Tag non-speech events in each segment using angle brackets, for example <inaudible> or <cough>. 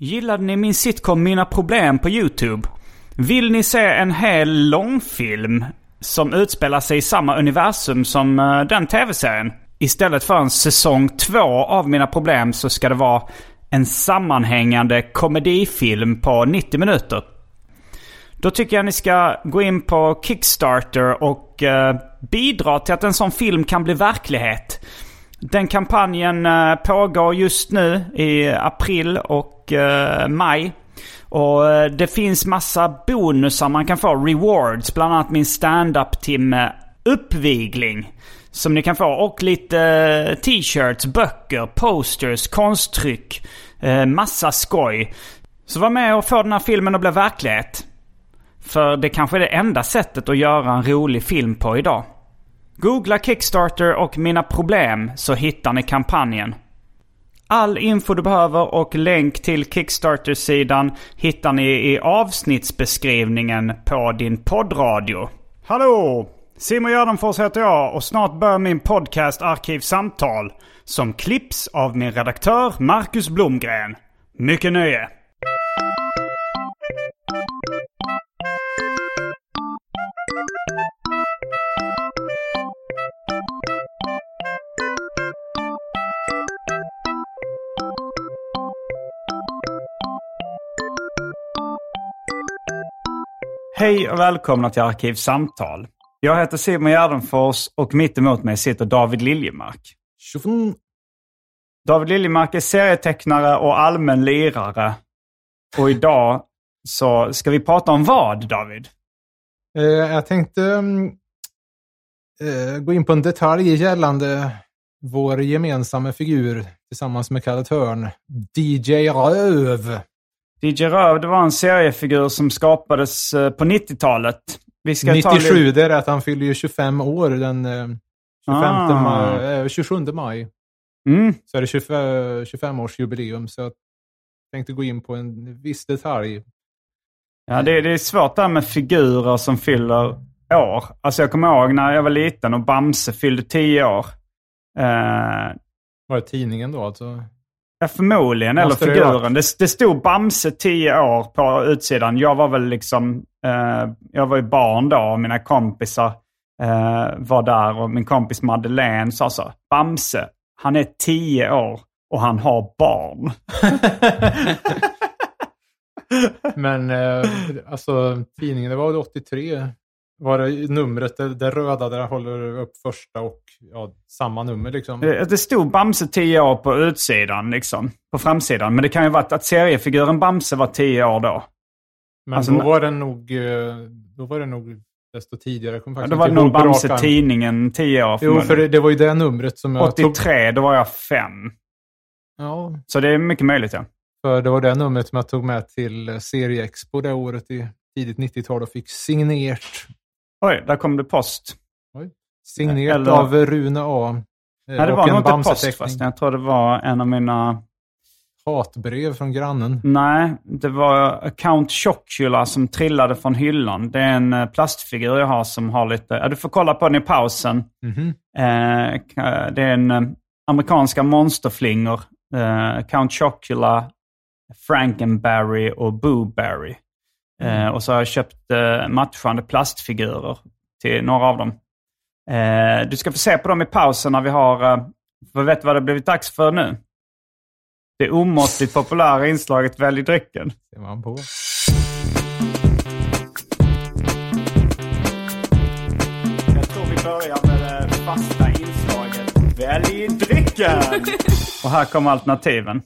Gillade ni min sitcom Mina Problem på YouTube? Vill ni se en hel långfilm som utspelar sig i samma universum som eh, den tv-serien? Istället för en säsong två av Mina Problem så ska det vara en sammanhängande komedifilm på 90 minuter. Då tycker jag ni ska gå in på Kickstarter och eh, bidra till att en sån film kan bli verklighet. Den kampanjen eh, pågår just nu i april och eh, maj. Och eh, det finns massa bonusar man kan få, rewards. Bland annat min stand-up-timme Uppvigling. Som ni kan få. Och lite t-shirts, böcker, posters, konsttryck. Massa skoj. Så var med och få den här filmen att bli verklighet. För det kanske är det enda sättet att göra en rolig film på idag. Googla Kickstarter och Mina Problem så hittar ni kampanjen. All info du behöver och länk till Kickstarter-sidan hittar ni i avsnittsbeskrivningen på din poddradio. Hallå! Simon Gärdenfors heter jag och snart börjar min podcast Arkivsamtal. Som klipps av min redaktör Marcus Blomgren. Mycket nöje! Hej och välkomna till Arkivsamtal. Jag heter Simon Gärdenfors och mitt emot mig sitter David Liljemark. Tjofn. David Liljemark är serietecknare och allmän lirare. Och idag så ska vi prata om vad, David? Eh, jag tänkte mm, eh, gå in på en detalj gällande vår gemensamma figur tillsammans med Kalle Törn. DJ Röv. DJ Röv, det var en seriefigur som skapades eh, på 90-talet. Vi ska ta 97, lite- det är att han fyller ju 25 år den eh, 25 Ah. maj, eh, 27 maj. Mm. Så är det 25, 25-årsjubileum. Så jag tänkte gå in på en viss detalj. Ja, det, det är svårt där med figurer som fyller år. Alltså jag kommer ihåg när jag var liten och Bamse fyllde 10 år. Eh, Var det tidningen då alltså? Ja, förmodligen. Eller Måste det varit. figuren. Det, det stod Bamse 10 år på utsidan. Jag var väl liksom... Eh, jag var ju barn då och mina kompisar eh, var där. Och min kompis Madeleine sa så. Bamse, han är 10 år och han har barn. <laughs> Men eh, alltså tidningen, det var väl 83. Var det numret, det, det röda där håller upp första och ja, samma nummer liksom. Eh, Det stod Bamse 10 år på utsidan, liksom. På framsidan. Men det kan ju varit att seriefiguren Bamse var 10 år då. Men alltså, då var det nog, eh, då var det nog desto tidigare. Kommer Ja, då var det nog ihåg på rak Bamse arm. tidningen 10 år Jo, för det, det var ju det numret som jag tog. 83, då var jag 5. Ja, Så det är mycket möjligt ja. för det var det numret som jag tog med till eh, Serieexpo det året i tidigt 90-tal och fick signerat. Oj, där kom det post. Signerat Eller- av Rune A. eh, Nej, det var nog inte post förresten. Jag tror det var en av mina... Hatbrev från grannen. Nej, det var Count Chocula som trillade från hyllan. Det är en eh, plastfigur jag har som har lite... Ja, du får kolla på den i pausen. Eh, k- det är en amerikanska monsterflingor. Eh, Count Chocula, Frankenberry och Booberry. Eh, och så har jag köpt eh, matchande plastfigurer till några av dem. Eh, du ska få se på dem i pausen när vi har... Eh, för vet du vad det har blivit dags för nu? Det omåttligt populära inslaget Välj drycken. Ser man på. Jag tror vi börjar med det fasta inslaget Välj drycken. Och här kommer alternativen.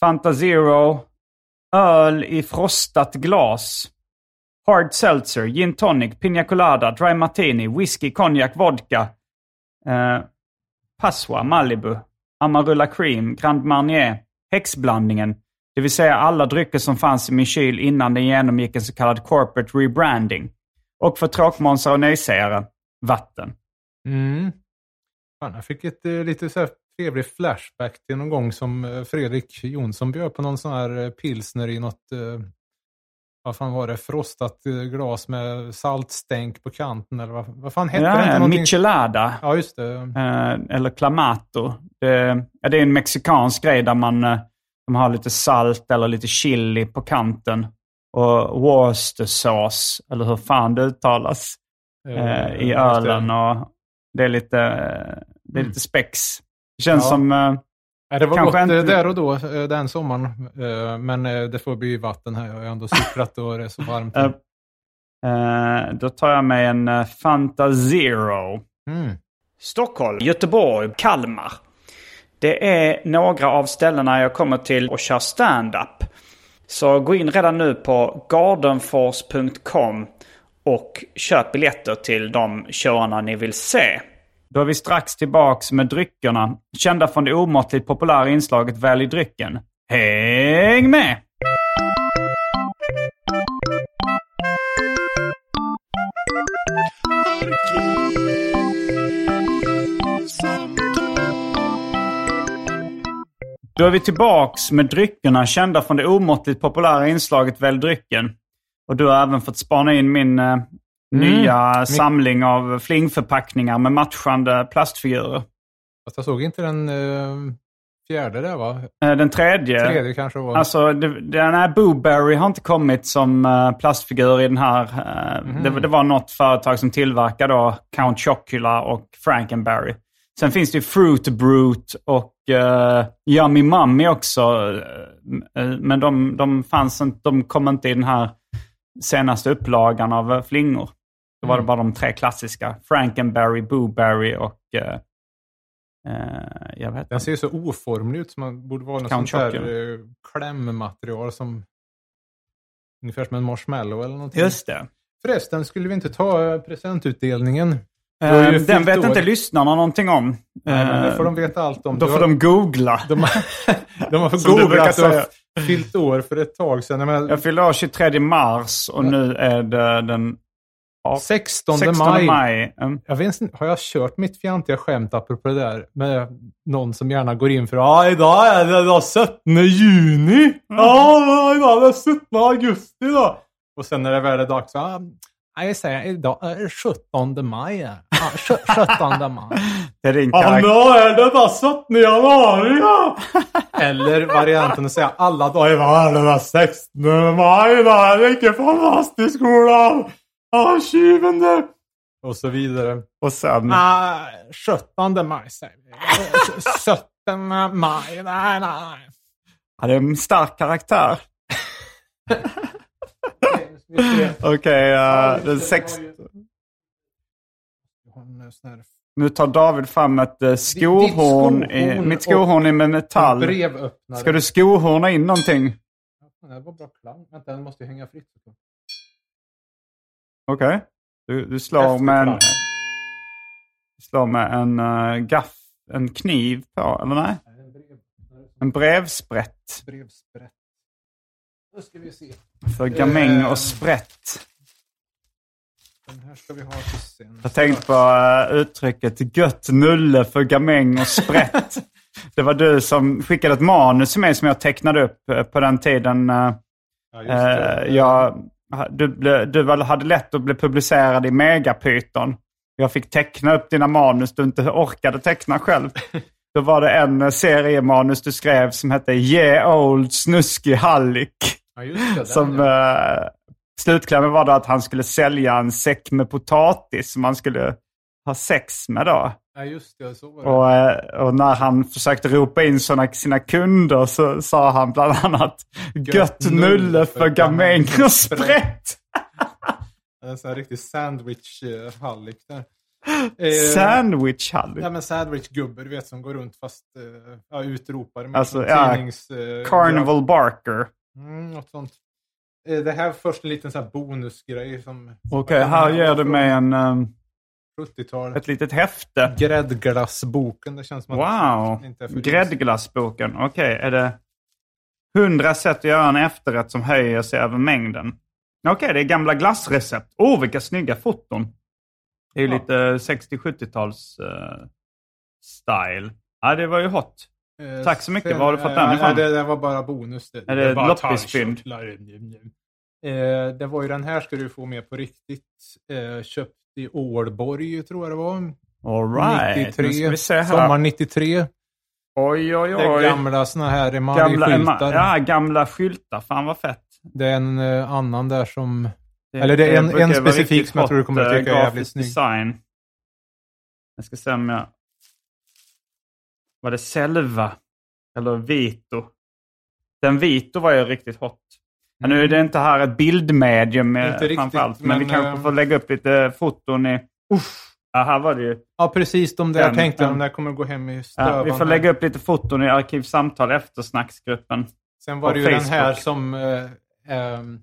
Fanta Zero, öl i frostat glas, hard seltzer, gin tonic, pina colada, dry martini, whisky, konjak, vodka, eh, Passoa, Malibu, Amarula Cream, Grand Marnier, häxblandningen, det vill säga alla drycker som fanns i min kyl innan den genomgick en så kallad corporate rebranding. Och för tråkmånsar och nejsägare, vatten. Mm. Fan, jag fick ett eh, lite så här trevlig flashback till någon gång som eh, Fredrik Jonsson bjöd på någon sån här eh, pilsner i något, eh, vad fan var det, frostat glas med saltstänk på kanten eller vad, vad fan hette det? Inte Ja, någonting- Michelada. Ja, just det. Eh, eller clamato. Det, ja, det är en mexikansk grej där man de har lite salt eller lite chili på kanten. Och Worcestersås, eller hur fan det uttalas, eh, i ölen. Och det är lite, det är lite spex. Det känns Ja. som... eh, Ja, det var Kanske gott inte- där och då, eh, den sommaren. Eh, Men det får bli vatten här. Jag har ändå cyklat och det är så varmt. <laughs> Eh, då tar jag mig en Fanta Zero. Mm. Stockholm, Göteborg, Kalmar. Det är några av ställena jag kommer till och kör stand-up. Så gå in redan nu på gardenfors.com och köp biljetter till de showarna ni vill se. Då är vi strax tillbaks med dryckerna, kända från det omåttligt populära inslaget Välj drycken. Häng med! Då är vi tillbaks med dryckerna kända från det omåttligt populära inslaget Välj drycken. Och du har även fått spana in min eh, eh, nya samling av flingförpackningar med matchande plastfigurer. Fast jag såg inte den eh, fjärde där va? Eh, den tredje, Tredje kanske var. alltså det, den här Booberry har inte kommit som eh, plastfigur i den här. eh, det, det var något företag som tillverkar då Count Chocula och Frankenberry. Sen finns det ju Fruit Brute och uh, Yummy Mummy också. men de, de fanns inte, de kom inte i den här senaste upplagan av flingor. Då var det bara de tre klassiska. Frankenberry, Booberry och... eh, eh, jag vet Den ser ju så oformlig ut som man borde vara något sånt där eh, klämmaterial som ungefär som en marshmallow eller någonting. Just det. Förresten, skulle vi inte ta eh, presentutdelningen? Har Eh, Den vet år. inte lyssnarna någonting om. Nej, men det får de veta allt om. Då får har- de googla. De, <laughs> de har du brukar googlat och fyllt år för ett tag sedan. Men, Jag fyllde år 23 mars och nu är det den 16, 16 maj. maj. Mm. Jag vet inte, har jag kört mitt fjantiga skämt apropå det där med någon som gärna går in för ja idag är det då 17 juni. Ja, idag är det 17 augusti då. Och sen när det väl är dags, ja, jag säger idag är det 17 maj. Ja, sjö- 17 <laughs> maj. Det är din Ja, då är det då 17 januari ja. Eller varianten att säga alla dagar, vad är det då 16 maj då? Är det inte fantastiskt skolan? Ja, 20 och så vidare. Och sen... Ah, 17 maj säger vi. 17 maj, nej, nej. Det är en stark karaktär. <laughs> Okej, uh, den sex... Nu tar David fram ett uh, skohorn. ditt I, skohorn mitt skohorn är med metall. Ska du skohorna in någonting? Det var bra klang. Vänta, den måste ju hänga fritt. Okej. Du, du slår med en... Slår med en uh, gaff... En kniv på, eller nej? En brevsprätt. Brevsprätt. Då ska vi se. För gamäng Eh. och sprätt. Den här ska vi ha till sen. Jag tänkte på uh, uttrycket gött nulle för gamäng och sprätt. <laughs> det var du som skickade ett manus till mig som jag tecknade upp eh, på den tiden. eh, Ja, just det. eh, jag, du, ble, du hade lätt att bli publicerad i Megapyton. Jag fick teckna upp dina manus du inte orkade teckna själv. <laughs> Då var det en eh, seriemanus du skrev som hette Yeah Old Snuskig Hallick. Ja, det. Som ja. eh, slutklämmen var då att han skulle sälja en säck med potatis som han skulle ha sex med då. Ja, just det. Så var det. Och, eh, och när han försökte ropa in såna, sina kunder så sa han bland annat Gött nulle för gamäng och sprätt. <laughs> En sån här riktig sandwich-hallick där. Eh, Sandwich halley. Ja men sandwich-gubbe, du vet som går runt fast eh, ja, utropar med Alltså, ja, tidnings... eh, Carnival Barker. Mm, något sånt. Eh, Det här är först en liten sån här bonusgrej som... Okej, här ger du mig en, um, 70-talet. ett litet häfte. Gräddglassboken. Det känns som Wow! det inte Gräddglassboken. Okej, är det 100 sätt att göra en efterrätt som höjer sig över mängden? Okej, det är gamla glassrecept. Oh, vilka snygga foton. Det är ju Ja. lite 60-70-tals eh, style. Ja, det var ju hot. Eh, Tack så mycket. sen- Var har du fått eh, den ifrån? Det, det var bara bonus. Det, Är det var loppisfynd? Eh, det var ju den här ska du få med på riktigt. Eh, köpt i Ålborg tror jag det var. All right. 93. Nu ska vi se här. Sommar 93. Oj, oj, Det är oj. gamla såna här Gamla, emaljskyltar. ja, gamla skyltar. Fan vad fett. Det är en eh, annan där som... Eller det är en- en specifik som jag tror du kommer att eh, tycka är jävligt snygg. design. Jag ska se om jag... Var det Selva? Eller Vito? Den Vito var ju riktigt hot. Ja, nu är det inte här ett bildmedium eh, riktigt, framförallt, men, vi men, kanske eh, får lägga upp lite foton i... Uff. Ja, här var det ju. Ja, precis de där jag Den, tänkte. den. De där kommer gå hem i stövan. Ja, vi får här. lägga upp lite foton i Arkivsamtal efter snacksgruppen. Sen var det ju den Facebook. här som... Eh, ehm,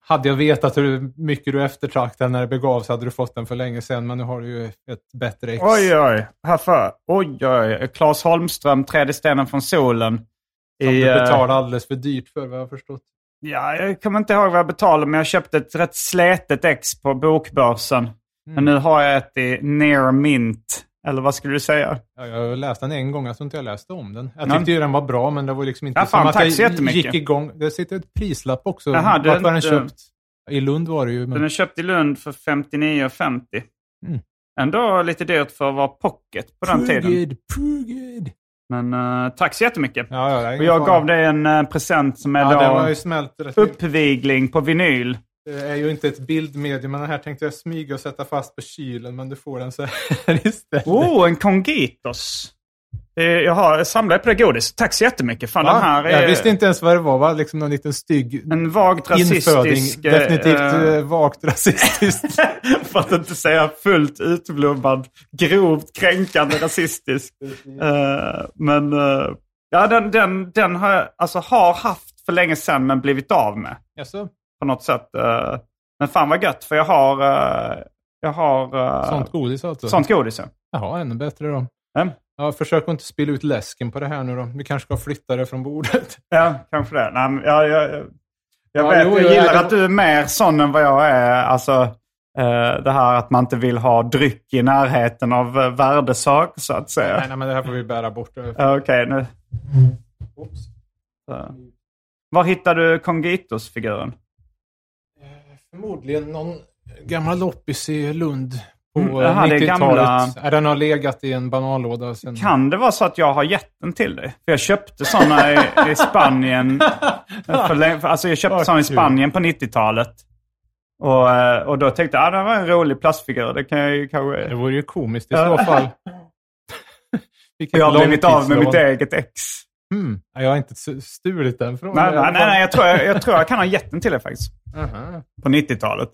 hade jag vetat hur mycket du eftertraktade när det begav sig hade du fått den för länge sedan. Men nu har du ju ett bättre ex. Oj, oj. Härför. Oj, oj. Claes Holmström, Tredje stenen från solen. Som I, du eh, betalade alldeles för dyrt för vad jag har förstått. Ja, jag kommer inte ihåg vad jag betalade, men jag köpte ett rätt slätet ex på bokbörsen. Men nu har jag ett i near mint. Eller vad skulle du säga? Ja, jag har läst den en gång, jag tror inte jag läste om den. Jag tyckte ju den var bra, men det var liksom inte Ja, fan, som att jag gick igång. Det sitter ett prislapp också. Är Vart var den köpt? I Lund var det ju. Den Men... är köpt i Lund för 59,50. Mm. Ändå lite dyrt för att vara pocket på den tiden. Prugid, prugid. Men eh, tack så jättemycket. Ja, ja, Och jag fara. gav dig en eh, present som är Ja, då uppvigling på vinyl. Det är ju inte ett bildmedium, men den här tänkte jag smyga och sätta fast på kylen, men du får den så här <laughs> istället. Oh, en Congitos. Eh, Jag har samlat på det godis. Tack så jättemycket. Fan, den här är Jag visste inte ens vad det var, va? Liksom någon liten stygg en vagt inföding. rasistisk... eh, Definitivt eh, eh, <laughs> vagt rasistiskt. <laughs> för att inte säga fullt utblommad, grovt kränkande rasistisk. <laughs> Eh, men uh, ja, den, den, den har jag alltså, har haft för länge sedan men blivit av med Jaså? på något sätt. Eh, men fan vad gött för jag har, eh, jag har eh, Sånt godis alltså? sånt godis. ja. Jaha, ännu bättre då. Ja. Ja, försök att inte spilla ut läsken på det här nu då. Vi kanske ska flytta det från bordet. <laughs> Ja, kanske det. Nej, men jag, jag, jag, jag Ja, vet, jo, jag gillar att du är mer sån än vad jag är. Alltså, eh, det här att man inte vill ha dryck i närheten av uh, värdesak, så att säga. nej, nej, men det här får vi bära bort. Ja, Okej, nu. Oops. Så. Var hittar du Congitos-figuren? Förmodligen någon gammal loppis i Lund på Mm, eh, jaha, det är 90-talet. gamla- Den har legat i en bananlåda sen... Kan det vara så att jag har gett den till dig? För jag köpte sådana i, i Spanien. <laughs> För, för, alltså jag köpte sådana i. Spanien på 90-talet. Och, eh, och då tänkte jag att ah, det var en rolig plastfigur. Det kan jag ju kanske... Det vore ju komiskt i så <laughs> fall. Vilket Jag har blivit av med mitt eget ex. Ja, Jag har inte stulit den från Nej, nej, nej, nej jag, tror jag, jag tror jag kan ha gett den till dig faktiskt. <laughs> Aha. På 90-talet.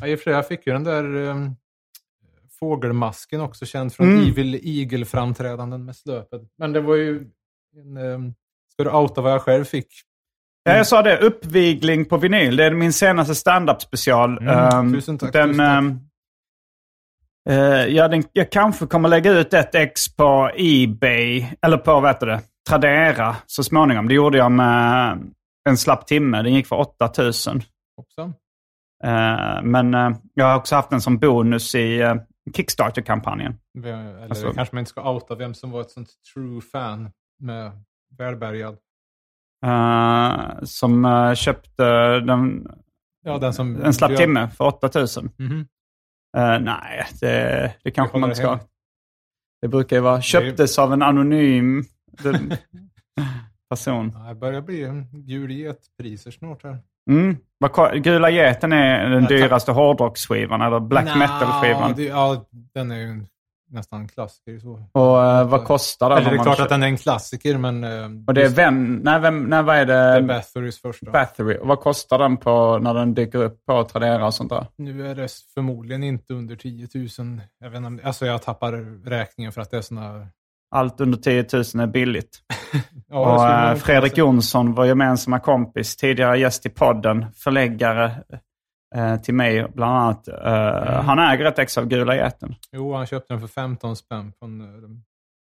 Ja, jag fick ju den där um, fågelmasken också, känd från Mm. Evil Eagle-framträdanden med slöpet. Men det var ju... En, um, ska du outa vad jag själv fick? Ja, jag sa det, uppvigling på vinyl. Det är min senaste stand-up special. Mm, Ehm, tusen tack, Den, tusen tack. eh, ja, den, jag kanske kommer lägga ut ett ex på Ebay, eller på vad heter det, Tradera så småningom. Det gjorde jag med en slapp timme. Den gick för 8000. Hoppsan. Eh, men eh, jag har också haft den som bonus i uh, Kickstarter-kampanjen. Eller Alltså- kanske man inte ska outa vem som var ett sånt true fan med välbärgad. Eh, som eh, köpte den, Ja, den som... en slapp timme för 8000. Mhm. Eh, nej, det, det kanske man inte ska. hemligt. Det brukar ju vara köptes av en anonym <laughs> person. Ja, det börjar bli en gul get-priser snart här. Mm. Gula geten är den Ja, dyraste hårdrocksskivan, eller black metal-skivan. Ja, den är ju en nästan klassiker. Så. Och eh, vad kostar den? Eller det är klart att den är en klassiker, men... eh, Och det är vem? Nej, vem, nej vad är det är det? Batherys första. Battery. Och vad kostar den på när den dyker upp på Tradera och sånt där? Nu är det förmodligen inte under 10 000. Jag, vet inte, alltså jag tappar räkningen för att det är såna... Allt under 10 000 är billigt. <laughs> Ja, och det eh, Fredrik. Jonsson, vår gemensamma kompis, tidigare gäst i podden, förläggare eh, till mig bland annat. Eh, Mm. Han äger ett ex av Gula Geten. Jo, han köpte den för 15 spänn en eh,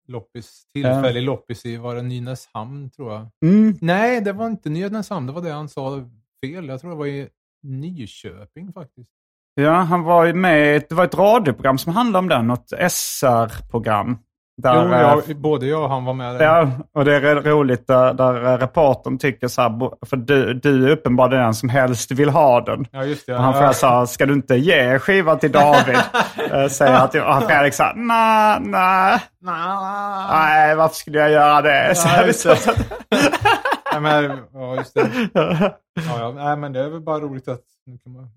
loppis, tillfällig loppis i, var det Nynäshamn tror jag? Mm. Nej, det var inte Nynäshamn, det var det han sa fel. Jag tror det var i Nyköping faktiskt. Ja, han var ju med, det var ett radioprogram som handlade om den, något SR-program. Där, jo, jag, både jag och han var med där. Ja, och det är ro- roligt där, där reportern tycker så här, för du, du är uppenbarligen den som helst vill ha den. Ja, just det. Och han ja. frågar så här, ska du inte ge skivan till David? <laughs> Eh, Säger att och Fredrik sa, nej, nej, nej, varför skulle jag göra det? Så Ja, här, just så, det. Nej, men, ja, just det. <laughs> Ja, ja. Nej, men det är väl bara roligt att nu kan man,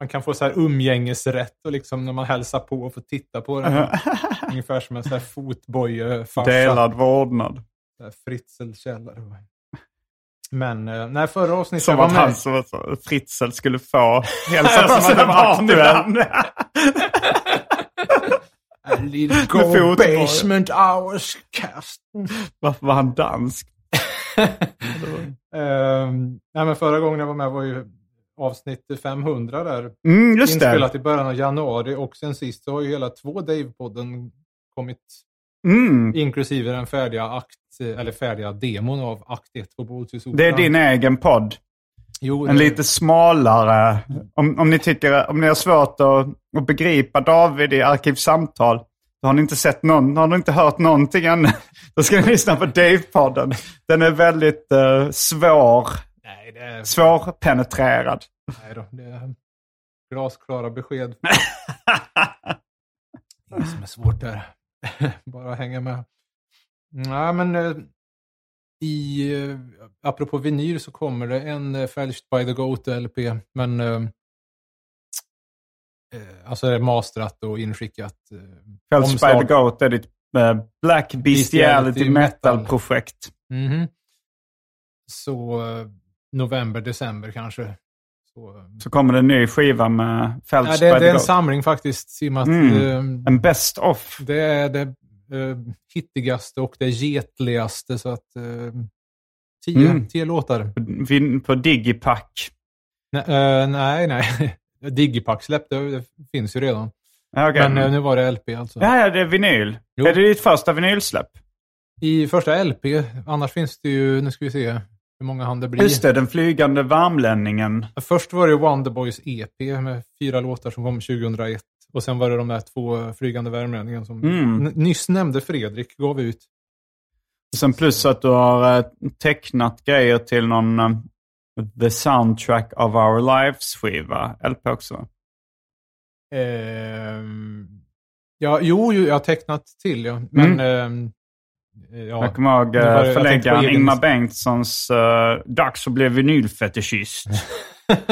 man kan få så här umgängesrätt och liksom när man hälsar på och får titta på den. <laughs> Ungefär som en sån här fotboja-farsa. delad vårdnad. Så här Fritzl-källare. Men eh, nej, förra avsnittet Som var att med. han som så, Fritzl skulle få hälsa på sina barn ibland. A little go basement hours cast. Varför var han dansk? <laughs> Ehm, nej, men förra gången jag var med var ju avsnitt 500 där. Mm, just. Inspelat i början av januari och sen sist så har ju hela två Dave-podden kommit Mm. inklusive den färdiga akt, eller färdiga demon av akt 1 på Båthusoperan. Det är din egen podd. Jo, En lite smalare. Om, om, ni tycker, om ni har svårt att, att begripa David i Arkivsamtal, då har ni inte sett någon, har ni inte hört någonting ännu. <laughs> Då ska ni lyssna på Dave-podden. Den är väldigt eh, svår, Nej, det är, svårpenetrerad. nej då, det är glasklara besked. <laughs> Inget som är svårt där. <laughs> Bara hänga med. Nej, men eh, i, eh, apropå vinyl så kommer det en uh, Fälscht by the Goat LP, men eh, eh, alltså det är masterat och inskickat. Eh, Fälts by the Goat är ditt eh, Black Bestiality Bestiality metal. Metal-projekt. Mhm. Så eh, november, december kanske. Så, eh, Så kommer det en ny skiva med Fälts ja, det, det är en samling faktiskt. I Mm. eh, En best of. det är det eh, hittigaste och det getligaste. Så att, eh, tio, Mm. tio låtar. På Digipack. Nej, nej. nej. <laughs> Digipack släppte, det finns ju redan. Okej. Men nu var det LP alltså. Ja, ja, det är vinyl. Jo. Är det ditt första vinylsläpp? I första LP, annars finns det ju, nu ska vi se hur många han det blir. Just det, den flygande varmlänningen. Först var det Wonderboys EP med fyra låtar som kom 2001. Och sen var det de där två flygande värmlänningarna som Mm. nyss nämnde Fredrik gav ut. Sen plus att du har eh, tecknat grejer till någon eh, The Soundtrack of Our Lives-skiva. LP också. Ehm, ja, jo, jo, jag har tecknat till ja. Men ehm, ja, Jag kommer ihåg var- eh, jag förläggaren Ingmar Bengtssons uh, Dags att bli vinylfetischist. <laughs>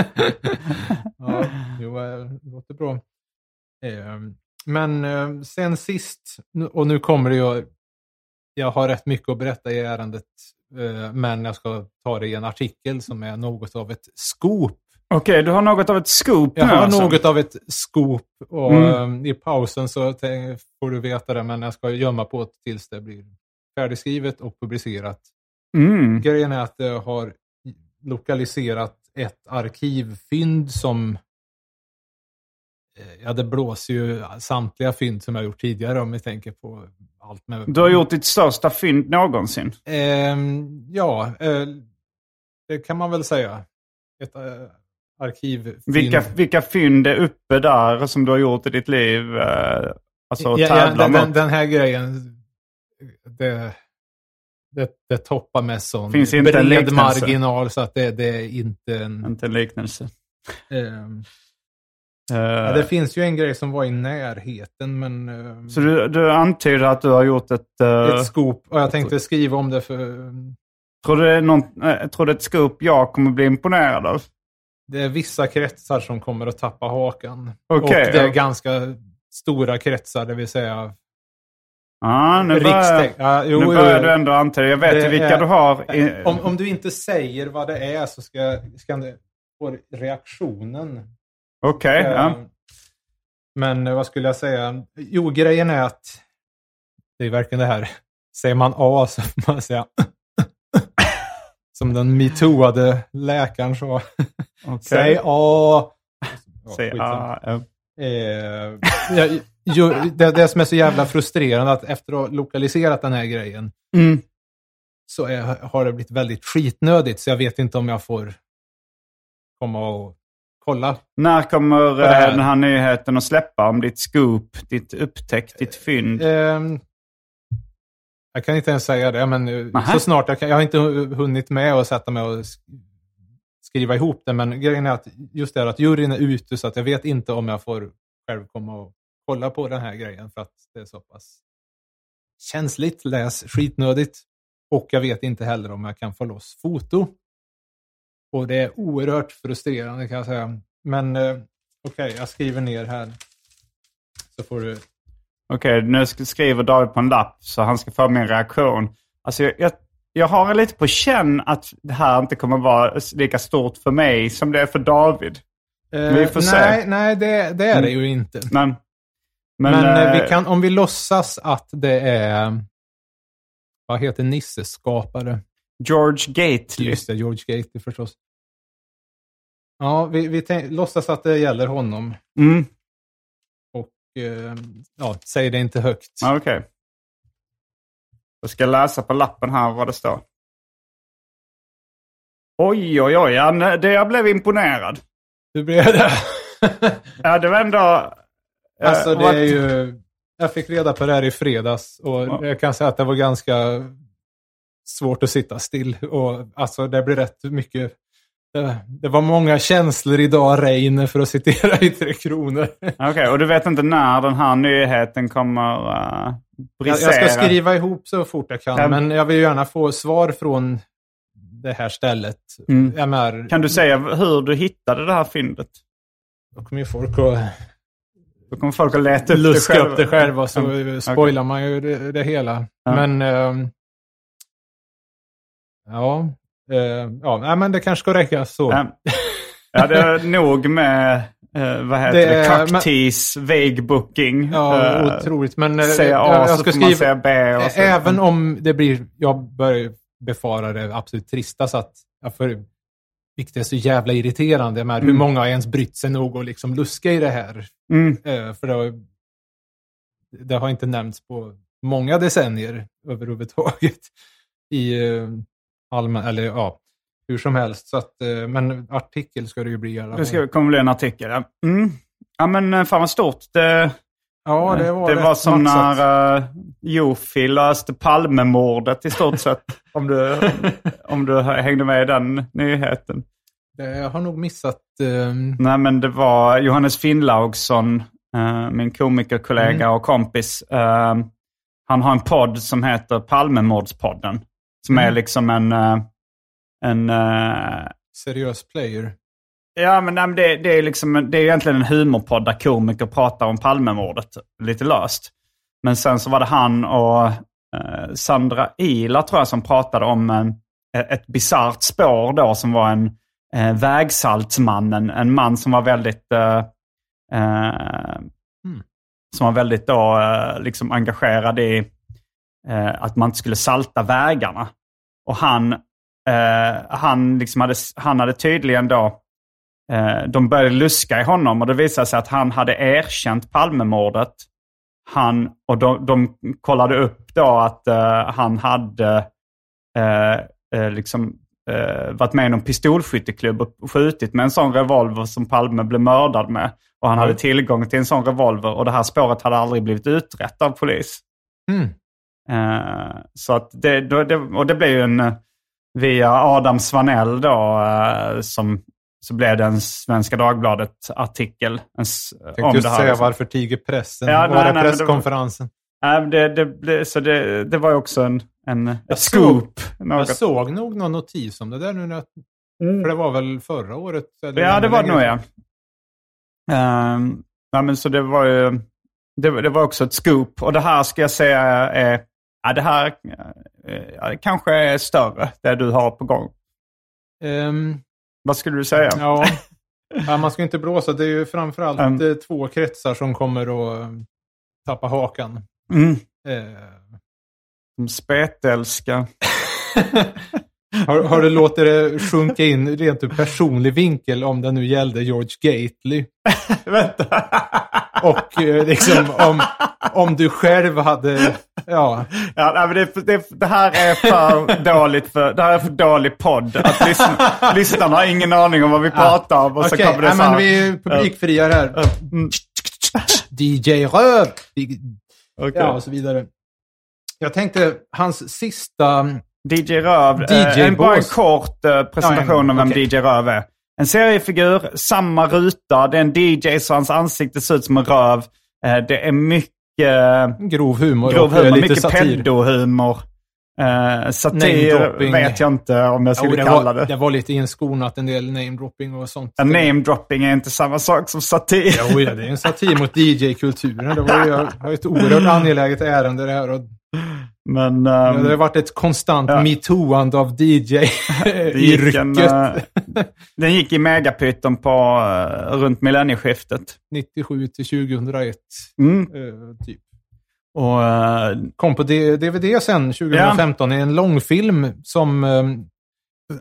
ja, jo, eh, det låter bra. Ehm, men eh, sen sist, och nu kommer det ju, jag har rätt mycket att berätta i ärendet, eh, men jag ska ta det i en artikel som är något av ett scoop. Okej, du har något av ett scoop Jag nu har alltså. något av ett scoop och Mm. eh, i pausen så får du veta det, men jag ska gömma på det tills det blir färdigskrivet och publicerat. Mm. Grejen är att jag har lokaliserat ett arkivfynd som eh, Ja, det blåser ju samtliga fynd som jag gjort tidigare om vi tänker på allt med... Du har gjort ditt största fynd någonsin. Ehm, ja, eh, det kan man väl säga. Ett eh, arkivfynd. Vilka, vilka fynd är uppe där som du har gjort i ditt liv? Eh, alltså ja, ja, den, den, den här grejen, det, det, det toppar med sån Finns inte en bred liknelse. marginal så att det, det är inte en... Inte en liknelse. ehm, Eh, ja, det finns ju en grej som var i närheten, men... ehm, Så du, du antyder att du har gjort ett... eh, ett scoop. Och jag tänkte skriva om det för... tror, du någon, eh, tror du ett scoop jag kommer bli imponerad av? Det är vissa kretsar som kommer att tappa hakan. Okej, och det är ja. ganska stora kretsar, det vill säga Ja, nu börjar, jo, nu börjar du ändå antyda. Jag vet Det ju vilka är- du har. I, Om, om du inte säger vad det är så ska, ska det få reaktionen. Okej, ja. Eh, Men eh, vad skulle jag säga? Jo, grejen är att det är verkligen det här. Säger man A så får man säga Som den metooade läkaren sa. Okej. Säg A. Säg, ah, ja. Eh, jag, det, det som är så jävla frustrerande att efter att ha lokaliserat den här grejen Mm. så är, har det blivit väldigt skitnödigt så jag vet inte om jag får komma och kolla. När kommer här. eh, den här nyheten att släppa om ditt scoop, ditt upptäckt, ditt fynd? Ehm, jag kan inte ens säga det, men eh, Nähä. så snart jag kan. Jag har inte hu- hunnit med att sätta mig och sk- skriva ihop det, men grejen är att just det här att juryn är ute så att jag vet inte om jag får själv komma och kolla på den här grejen för att det är så pass känsligt, läs skitnödigt. Och jag vet inte heller om jag kan få loss foto. Och det är oerhört frustrerande kan jag säga. Men eh, okej, jag skriver ner här. Så får du Okej, nu sk- skriver David på en lapp så han ska få min reaktion. Alltså jag, jag, jag har lite på känn att det här inte kommer vara lika stort för mig som det är för David. Eh, Vi får se. nej, nej det, det är det Mm. ju inte. Men, Men, men, eh, vi kan, om vi låtsas att det är, vad heter Nisses skapare? George Gately. Just det, George Gately förstås. Ja, vi, vi tänk, låtsas att det gäller honom. Mm. Och eh, ja, säg det inte högt. Okej. Jag ska läsa på lappen här vad det står. Oj, oj, oj. Det, jag blev imponerad. Hur blev det? <laughs> Ja, det var ändå... eh, alltså det är ju, jag fick reda på det här i fredags och Ja. jag kan säga att det var ganska svårt att sitta still. Och alltså det blir rätt mycket det, var många känslor idag, Reine, för att citera <laughs> i Tre Kronor. Okej, och du vet inte när den här nyheten kommer uh, Jag, brisera? jag ska skriva ihop så fort jag kan, Ja. men jag vill gärna få svar från det här stället. Mm. Jag menar, Kan du säga hur du hittade det här fyndet? Då kommer ju folk att Då kommer folk att leta upp luska det själva. upp det själva, så Mm. spoilar man ju det, det hela. Ja. Men... ehm, ja, eh, ja nej, men det kanske ska räcka så. Ja. Ja, det är nog med, eh, vad heter Det det, cocktease, vague booking. Ja, Eh, otroligt. Men eh, Säga A jag, jag så ska man skriva... säga B. Och så. Även om det blir... Jag börjar befara det absolut trista, så att jag får, vilket är så jävla irriterande. Hur Mm. många har ens brytt sig nog att liksom luska i det här? Mm. Eh, för det har, det har inte nämnts på många decennier överhuvudtaget. <laughs> I eh, allmän... Eller ja, hur som helst. Så att, eh, men artikel ska det ju bli i alla fall. Det ska, kommer bli en artikel. Ja. Mm. Ja, men fan vad stort. Det, Ja, det var, det var som maxat. när uh, Jofi löste Palmemordet i stort sett. <laughs> om, du, <laughs> om du hängde med i den nyheten. Jag har nog missat... ehm, Nej, men det var Johannes Finnlaugsson, eh, min komikerkollega och kompis. eh, han har en podd som heter Palmemordspodden. Som är Mm. liksom en... eh, en seriös player. Ja, men, nej, men det, det, är liksom, en- det är egentligen en humorpodd där komiker pratar om Palmemordet lite löst. Men sen så var det han och eh, Sandra Ila tror jag som pratade om en, ett bisarrt spår då som var en eh, vägsaltsmannen. En man som var väldigt eh, eh, som var väldigt då, eh, liksom engagerad i eh, att man inte skulle salta vägarna. Och han, eh, han, liksom hade, han hade tydligen då, eh, de började luska i honom och det visade sig att han hade erkänt Palmemordet. Han, och de, de kollade upp då att eh, han hade eh, eh, liksom, eh, varit med i någon pistolskytteklubb och skjutit med en sån revolver som Palme blev mördad med. Och han hade tillgång till en sån revolver och det här spåret hade aldrig blivit utrett av polis. Mm. Eh, så att det, det, och det blev ju en, eh, via Adam Svanell då, eh, som, så blev det en Svenska Dagbladet-artikel Tänkte om det här. säga liksom. varför tiger pressen? Ja, var nej, det nej, det presskonferensen? Nej, det, det, blev- så det, det var ju också en, en Jag scoop. Jag något. såg nog någon notis om det där nu. När, För det var väl förra året? Ja, det var det nog ja. Um, ja men så det var ju, Det, det var också ett scoop. Och det här ska jag säga är... Ja, det här eh, kanske är större, det du har på gång. Ehm, Vad skulle du säga? ja. ja, man ska inte blåsa. Det är ju framförallt eh, två kretsar som kommer att eh, tappa hakan. Mm. Eh, Som spetälska. <laughs> har, har du låtit det sjunka in rent ur personlig vinkel om det nu gällde George Gately? <laughs> Vänta. Och eh, liksom om, om du själv hade... Ja, Ja, nej, men det, det, det här är för dåligt för, det här är för dålig podd. Att lyssna, lyssnarna har ingen aning om vad vi pratar om. Och så okej. kommer det så här. men vi är publikfria här. Mm. DJ Röv! Okej. Ja, och så vidare. Jag tänkte, hans sista... DJ Röv. DJ eh, en, bara en kort eh, presentation Ja, om vem okej. DJ Röv är. En seriefigur, samma ruta. Det är en DJ så hans ansikte ser ut som en röv. Eh, det är mycket Grov humor grov och eh, humor, lite mycket pedohumor. Eh, satir vet jag inte om jag Jo, skulle det, kalla var, det. det var lite inskonat, en del namedropping och sånt. En name-dropping är inte samma sak som satir. Jo, ja, det är en satir mot DJ-kulturen. Det var ju ett oerhört <laughs> angeläget ärende det här. Och Men det ehm, har varit ett konstant Ja. metooande av DJ <laughs> det i gick en, rycket. eh, <laughs> den gick i megapyton på eh, runt millennieskiftet. 97 till 2001, Mm. eh, typ. Och, eh, Kom på DVD sen, 2015, i en långfilm som... eh,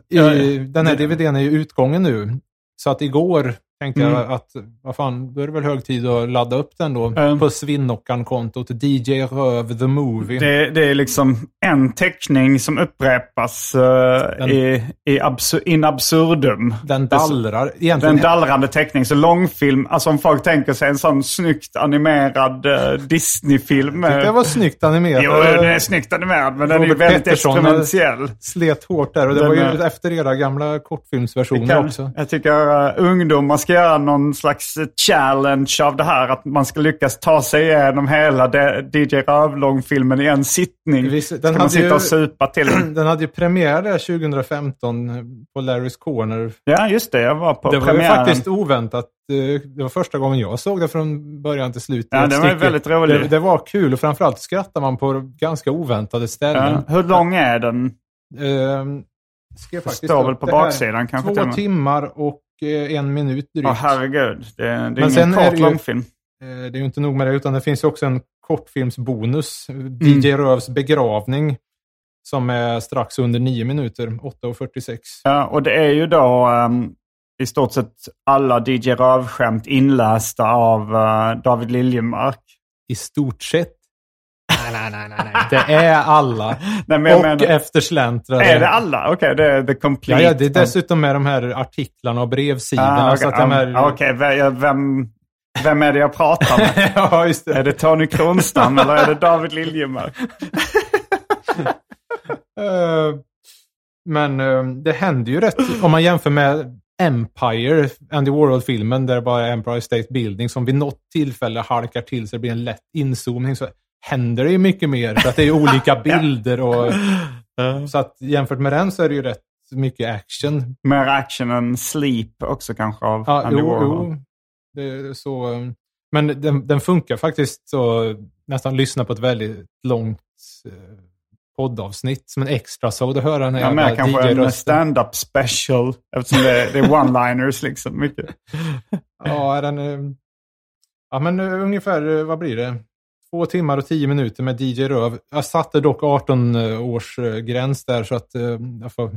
I, den här DVDn är ju utgången nu. Så att igår tänkte Mm. jag att, vad fan, då är det väl hög tid att ladda upp den då. Mm. På Svinnockan-kontot, DJ Röv the Movie. det, det är liksom en teckning som upprepas eh, Den- i, i absu, in absurdum. den Det är så- dallrar. Egentligen, en dallrande teckning. Så långfilm, alltså om folk tänker sig en sån snyggt animerad eh, Disney-film. det eh, var snyggt animerat. Jo, den är snyggt animerad, men den är ju Robert väldigt Pettersson, experimentell. Slet hårt där och det Den var ju efter era gamla kortfilmsversioner Kan, också. jag tycker uh, ungdomar ska göra någon slags challenge av det här. Att man ska lyckas ta sig igenom hela DJ Rövlång-filmen i en sittning. Visst, den Ska man hade sitta ju- och supa till <clears throat> den. Hade ju premiär där 2015 på Larry's Corner. Ja, just det. Jag var på det var ju premiären. faktiskt oväntat. eh, Det var första gången jag såg det från början till slut. Ja, det var väldigt roligt. Det, det var kul och framförallt skrattar man på ganska oväntade ställen. Ja. Hur lång är den? Ehm, ska jag Det faktiskt står väl på det baksidan kanske Två timmar och en minut drygt. Åh herregud. Det, det är Men ingen kort långfilm. Eh, Det är ju inte nog med det, utan det finns också en kortfilmsbonus. Mm. DJ Rövs begravning. Som är strax under nio minuter, 8.46. Ja, och det är ju då ehm, i stort sett alla DJ Röv-skämt inlästa av eh, David Liljemark. I stort sett. Nej, nej, nej, nej. nej. <laughs> Det är alla. <laughs> Nej, men jag och menar, eftersläntrare. är det alla? Okej, det är the Ja, complete. ja, det är dessutom med de här artiklarna och brevsidorna. Ah, okej, att de här... ve- vem, vem är det jag pratar med? <laughs> ja, just är det. det Tony Kronstam eller är det David Liljemark? Eh, men eh, det händer ju rätt, om man jämför med Empire, Andy Warhol-filmen, där det bara är Empire State Building, som vid något tillfälle halkar till så det blir en lätt inzoomning, så händer det ju mycket mer. För att det är olika <laughs> bilder och... Så att jämfört med den så är det ju rätt mycket action. Mer action än Sleep också kanske av Ja, Andy jo, jo. Det så, men den, den funkar faktiskt så nästan lyssna på ett väldigt långt eh, poddavsnitt som en extra så att höra den här Ja, jävla kanske en stand-up special eftersom det det är one-liners liksom. Mycket. Ja, den, eh, ja, men eh, ungefär, vad blir det? Två timmar och tio minuter med DJ Röv. Jag satte dock 18 års eh, gräns där så att eh, jag får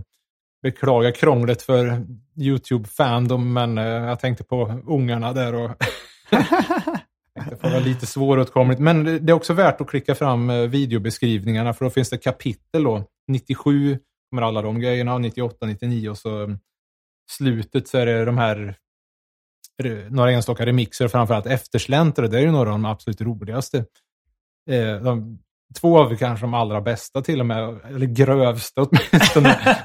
beklaga krånglet för YouTube-fandom, men eh, jag tänkte på ungarna där och <laughs> det får vara lite svåråtkomligt. Men det är också värt att klicka fram eh, videobeskrivningarna för då finns det kapitel då. 97 kommer alla de grejerna, och 98, 99 och så eh, slutet så är det de här några enstaka remixer och framförallt eftersläntrare. Det är ju några av de absolut roligaste. Eh, de, två av kanske de allra bästa till och med, eller grövsta åtminstone. <laughs>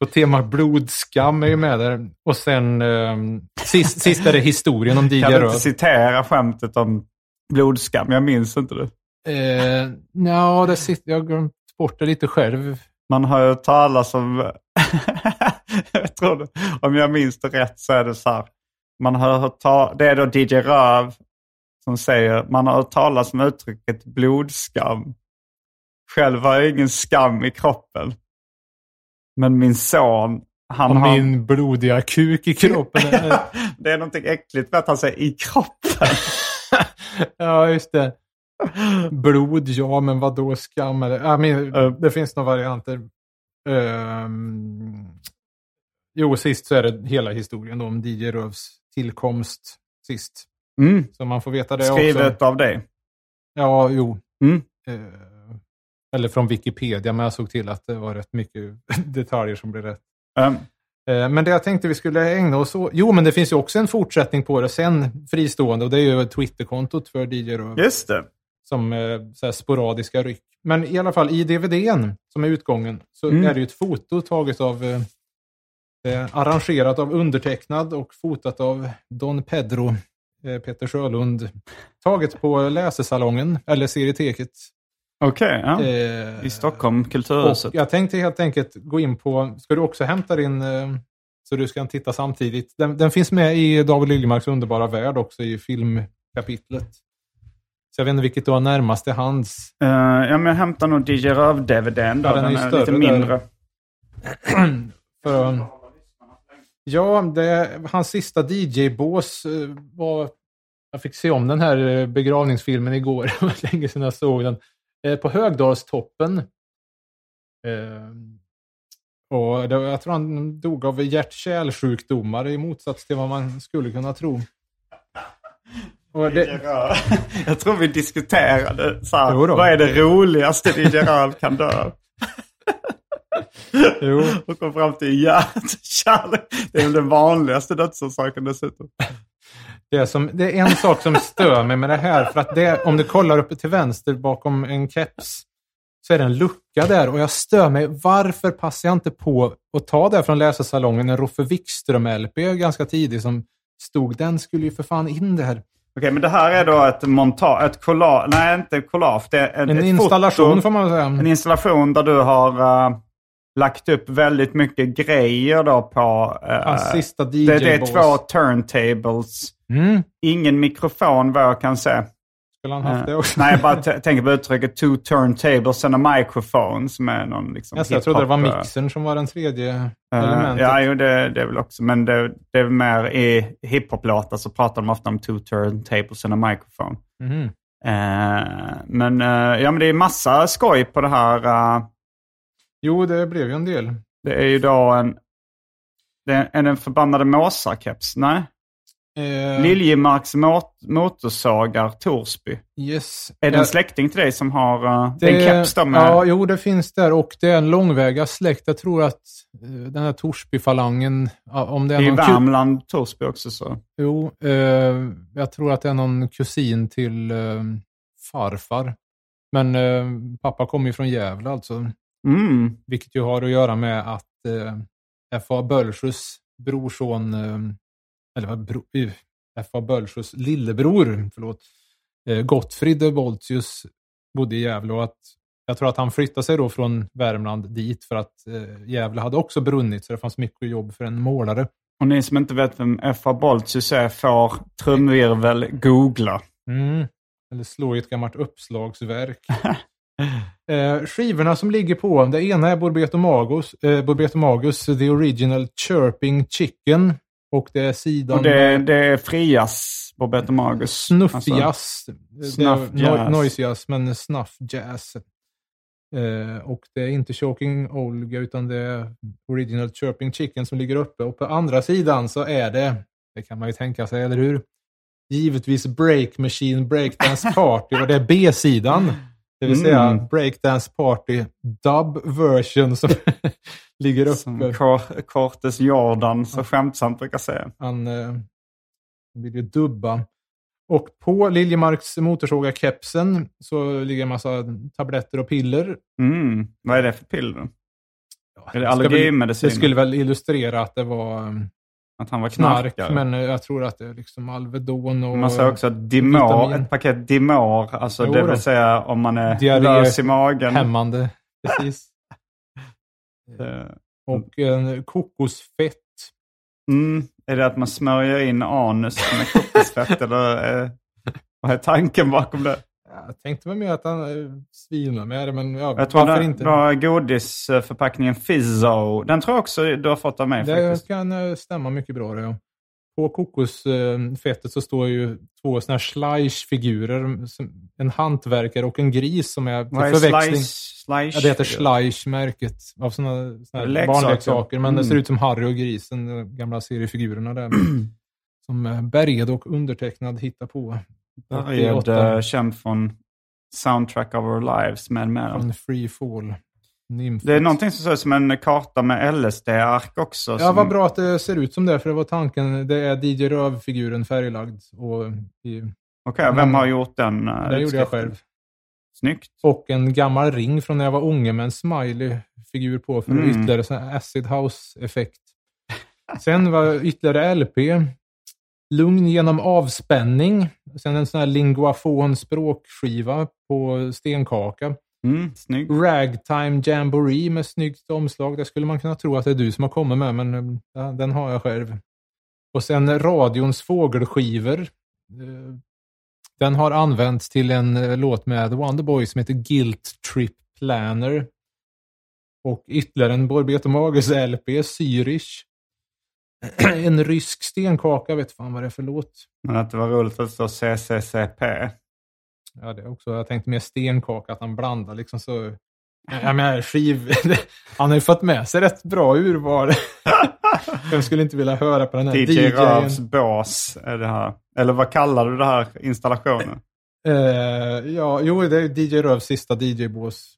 På tema blodskam är ju med där. Och sen eh, sist, sist är det historien om DJ Kan du inte citera skämtet om blodskam? Jag minns inte det. Eh, ja, det sitter, jag har glömt bort det lite själv. Man har ju talas om... <laughs> jag tror det, om jag minns det rätt så är det så här. Man har hört ta, det är då DJ Röv som säger, man har hört talas om uttrycket blodskam. Själv har jag ingen skam i kroppen. Men min son, han Och har... min blodiga kuk i kroppen. <laughs> det är någonting äckligt med att han säger i kroppen. <laughs> ja, just det. Blod, ja, men vad då skam? Eller, ja, men, det finns några varianter. Ehm, jo, sist så är det hela historien om DJ Rövs tillkomst sist. Mm. Så man får veta det Skrivet också. av dig. Ja, jo. Mm. Eh, eller från Wikipedia, men jag såg till att det var rätt mycket <laughs> detaljer som blev rätt. Um, Eh, Men det jag tänkte vi skulle ägna oss åt... Jo, men det finns ju också en fortsättning på det sen, fristående, och det är ju Twitterkontot för DJ Röv. just det. Som eh, så sporadiska ryck. Men i alla fall i DVDn, som är utgången, så Mm. är det ju ett foto taget av... Eh, arrangerat av undertecknad och fotat av Don Pedro, eh, Peter Sjölund. Taget på läsesalongen, eller serieteket. Okej, ja. Eh, I Stockholm, Kulturhuset. jag tänkte helt enkelt gå in på, ska du också hämta din, eh, så du ska titta samtidigt. Den, den finns med i David Liljemarks underbara värld också i filmkapitlet. Så jag vet inte vilket du har närmast till hands. Eh, ja, men jag hämtar nog DJ Röv-DVDn. Ja, den är ju lite mindre. <clears throat> För, ja, det, hans sista DJ-bås eh, var... Jag fick se om den här eh, begravningsfilmen igår. <laughs> Det var länge sedan jag såg den. Eh, På Högdalstoppen. Och det, jag tror han dog av hjärt-kärlsjukdomar i motsats till vad man skulle kunna tro. Och det, <laughs> Jag tror vi diskuterade så här, vad är det roligaste DJ Röv kan dö? <laughs> jo, Och kom fram till hjärtkärlek. Det är väl den vanligaste dödsorsaken dessutom. det, är som, det är en sak som stör mig med det här. För att det, om du kollar uppe till vänster bakom en keps så är det en lucka där och jag stör mig. Varför passar jag inte på att ta det från läsarsalongen? En Roffe Wikström-LP ganska tidig som stod. Den skulle ju för fan in där. Okej, men det här är då ett montage, ett collage, nej inte collage. Det är En ett installation foto, får man säga. En installation där du har eh, lagt upp väldigt mycket grejer då på... eh, Hans sista det, det är två turntables. Mm. Ingen mikrofon vad jag kan se. Skulle han haft det Eh, också? Nej, jag bara <laughs> tänker på uttrycket two turntables and a microphone som är någon liksom Alltså, jag trodde det var mixern som var den tredje eh, elementet. Ja, jo, det, det är väl också. Men det, det är mer i hiphop-låtar så pratar de ofta om two turntables and a microphone. Mhm. Eh, men, eh, ja, men det är massa skoj på det här. Eh, Jo, det blev ju en del. det är ju då en... Det är, är det en förbannade måsar-keps? Nej. Eh, Liljemarks mot, motorsågar Torsby. yes. Är det Eh, en släkting till dig som har uh, det, en keps då med... Ja, jo, det finns där och det är en långväga släkt. Jag tror att eh, den här Torsby-falangen, ja, om det är i någon... Värmland, Torsby också så. Jo, eh, jag tror att det är någon kusin till eh, farfar. Men eh, pappa kommer ju från Gävle alltså. Mm. Vilket ju har att göra med att eh, F.A. Bölsjös brorson, eh, eller vad, bro, uh, F.A. Bölsjös lillebror, förlåt, eh, Gottfrid Boltius bodde i Gävle och att jag tror att han flyttade sig då från Värmland dit för att eh, Gävle hade också brunnit så det fanns mycket jobb för en målare. Och ni som inte vet vem F.A. Boltius är får trumvirvel googla. Mm. Eller slå i ett gammalt uppslagsverk. <laughs> eh, skivorna som ligger på, det ena är Borbeto Magus, eh, Borbeto Magus The Original Chirping Chicken. Och det är sidan Och det, det är frias Better Magus. Snuff-jazz. Är snuff no- men snuff jazz. Eh, och det är inte Choking Olga, utan det är Original Chirping Chicken som ligger uppe. Och på andra sidan så är det, det kan man ju tänka sig, eller hur? Givetvis Break Machine Breakdance Party och det är B-sidan. Det vill säga Mm. Breakdance Party Dub Version som <laughs> ligger Som uppe. Cor- Cortes Jordan så skämtsamt brukar säga. Han eh, vill ju dubba. Och på Liljemarks motorsågar-kepsen så ligger en massa tabletter och piller. Mm. Vad är det för piller? Ja, Är det allergimedicin? Det skulle väl illustrera att det var eh, Att han var knark, knarkare? men eh, jag tror att det är liksom Alvedon och... Man säger också att Dimor, vitamin. ett paket Dimor, alltså Jo det vill säga om man är Diarré- lös i magen. Hämmande, <laughs> precis. Eh, Och en kokosfett. Mm. Är det att man smörjer in anus med kokosfett <laughs> eller? Eh, Vad är tanken bakom det? Jag tänkte väl mer att han eh, svinar med det, men ja, Jag tror varför det inte? var godisförpackningen Fizzo. Den tror jag också du har fått av mig Det faktiskt. kan eh, stämma mycket bra det, ja. På kokosfettet så står ju två sådana här Schleich-figurer. som- En hantverkare och en gris som är till Vad är förväxling. slice? slice Ja, det heter Schleich-märket av sådana såna här Leksaker. barnleksaker. Men det Mm. ser ut som Harry och grisen, de gamla seriefigurerna där. <clears throat> som eh, Berged och undertecknad hittar på. Började 88 eh, känd från Soundtrack of Our Lives med mera. Från Free Fall. Nymfet. Det är någonting som ser ut som en karta med LSD-ark också. Ja, som... vad bra att det ser ut som det, för det var tanken. Det är DJ Röv-figuren färglagd. Och, i, Okej, vem har gjort den? eh, det gjorde jag själv. Snyggt. Och en gammal ring från när jag var unge med en smiley-figur på för Mm. ytterligare acid house-effekt. Sen var ytterligare LP. Lugn genom avspänning. Sen en sån här linguafon språkskiva på stenkaka. Mm. Ragtime Jamboree med snyggt omslag. Det skulle man kunna tro att det är du som har kommit med, men eh, ja, den har jag själv. Och sen radions fågelskivor. Eh, Den har använts till en eh, låt med The Wonder Boys som heter Guilt Trip Planner. Och ytterligare en Borbet och Mages LP, Zürich. <clears throat> En rysk stenkaka, vet fan vad det är för låt. Men att det var roligt att det står CCCP. Ja, det är också. Jag tänkte mer stenkaka, att han blandar liksom så. Jag menar, skiv... <laughs> Han har ju fått med sig rätt bra urval. <laughs> Vem skulle inte vilja höra på den här DJ DJn? Rövs bås är det här. Eller vad kallar du det här installationen? Eh, ja, jo, det är DJ Rövs sista DJ-bås.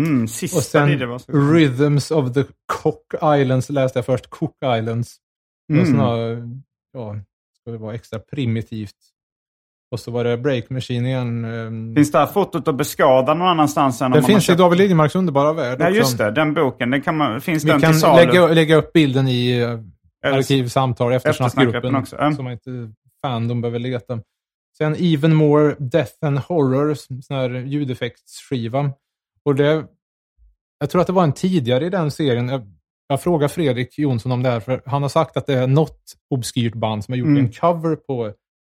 Mm, Och sista sen DJ var så. Rhythms of the Cook Islands läste jag först. Cook Islands. Mm. Mm. Såna, ja, ska det vara extra primitivt. Och så var det Break Machine igen. ehm, Finns det här fotot att beskåda någon annanstans? än det finns i David Liljemarks underbara värld Ja, just det. Den boken. Den kan man, finns Vi den kan till salu? lägga, lägga upp bilden i Eller- arkivsamtal, eftersnackgruppen. också, ja. Så man inte fandom behöver leta. Sen Even More Death and Horror, sån här ljudeffektsskiva. Och det, jag tror att det var en tidigare i den serien. Jag, frågade Fredrik Jonsson om det här, för han har sagt att det är något obskyrt band som har gjort Mm. en cover på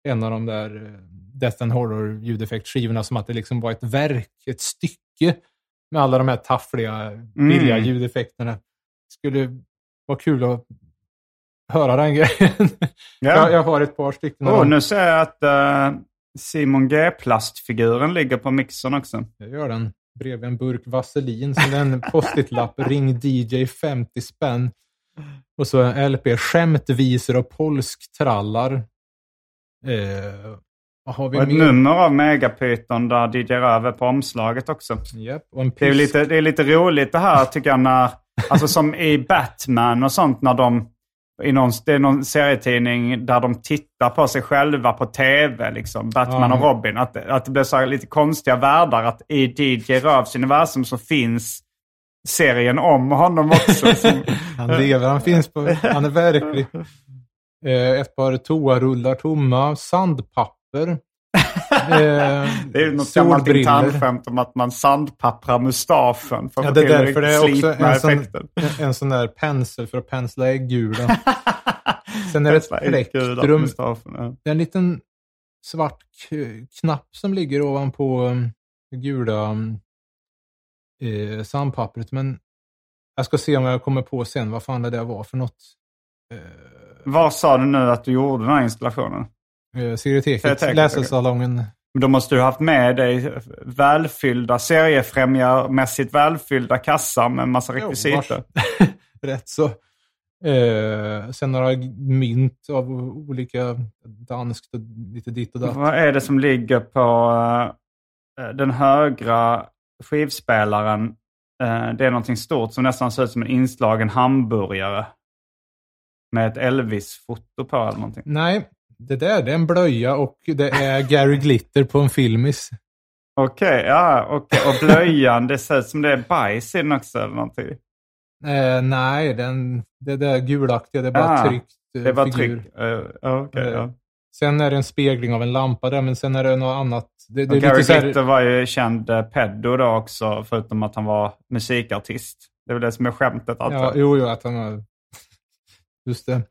en av de där eh, Death and Horror ljudeffektskivorna, som att det liksom var ett verk, ett stycke med alla de här taffliga, billiga Mm. ljudeffekterna. Det skulle vara kul att höra den grejen. Ja. jag, jag har ett par stycken. Oh, nu ser jag att eh, Simon G-plastfiguren ligger på mixern också. Jag gör den bredvid en burk vaselin. Är en <laughs> post-it-lapp. Ring DJ 50 spänn. Och så en LP. Skämtvisor och polsktrallar. Eh, har vi Och ett mer? nummer av Megapyton där DJ Röv är på omslaget också. En Det är, lite, det är lite roligt det här tycker jag när, alltså som i Batman och sånt när de, i någon, det är någon serietidning där de tittar på sig själva på tv, liksom, Batman Ja. och Robin. Att, att det blir så lite konstiga världar, att i DJ Rövs universum så finns serien om honom också. <laughs> Som, Han lever, han finns på, han är verklig. Eh, ett par toarullar tomma, sandpapper. Eh, det är något gammalt internskämt om att man sandpapprar mustaschen för Ja, det är därför det är också en sån, en, en sån där pensel för att pensla äggula. <laughs> Sen är det ett plektrum. ja. Det är en liten svart knapp som ligger ovanpå um, gula um, eh, sandpappret. Men jag ska se om jag kommer på sen vad fan det där var för något. Eh, Vad sa du nu att du gjorde den här installationen? Eh, Serieteket, läsesalongen. Men Då måste du ha haft med dig välfyllda, seriefrämjarmässigt välfyllda kassar med massa rekvisita. <laughs> Rätt så. Eh, sen några mynt av olika danskt och lite ditt och datt. Vad är det som ligger på eh, den högra skivspelaren? Eh, det är någonting stort som nästan ser ut som en inslagen hamburgare. Med ett Elvis-foto på eller någonting. Nej, det där det är en blöja och det är <laughs> Gary Glitter på en filmis. Okej, ja, okej. Och blöjan, det ser ut som det är bajs i den också eller någonting. Eh, nej, den, det där gulaktiga, det är bara Ah, tryckt eh, Det är bara figur. tryck. Eh, ja, okej, Eh, ja. Sen är det en spegling av en lampa där, men sen är det något annat. Det, det Gary här, Glitter var ju känd eh, pedo då också, förutom att han var musikartist. Det är väl det som är skämtet. Ja, jo, jo, att han har... <laughs> Just det.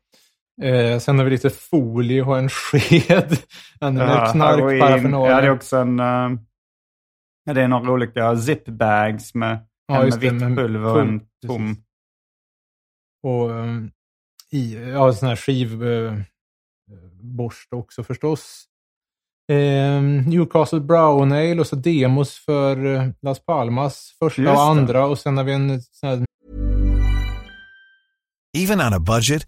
Eh, sen har vi lite folie och en sked. <laughs> En Ja, heroin. knarkparafernalia. Ja, det är också en... eh, ja, det är några olika zipbags med Ja, en med det, vitt pulver och en tom. Och um, i, ja, sån här skivborste också förstås. Ehm, Newcastle Brown Ale och så demos för eh, Las Palmas första Just och det. andra. Och sen har vi en sån här Even on a budget,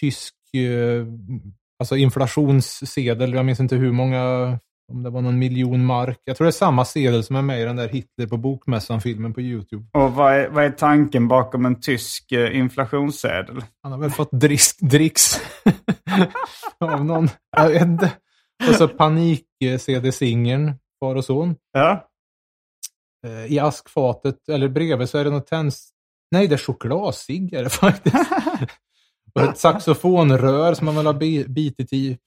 Tysk eh, alltså inflationssedel. Jag minns inte hur många, om det var någon miljon mark. Jag tror det är samma sedel som är med i den där Hitler på bokmässan-filmen på YouTube. Och vad är, vad är tanken bakom en tysk eh, inflationssedel? Han har väl fått drisk, dricks <laughs> av någon. Jag vet inte. Och så panik-CD-singeln, far och son. Ja. Eh, I askfatet, eller bredvid, så är det något tänds... Nej, det är chokladcigg är det faktiskt. <laughs> och ett saxofonrör som man väl har bi- bitit i.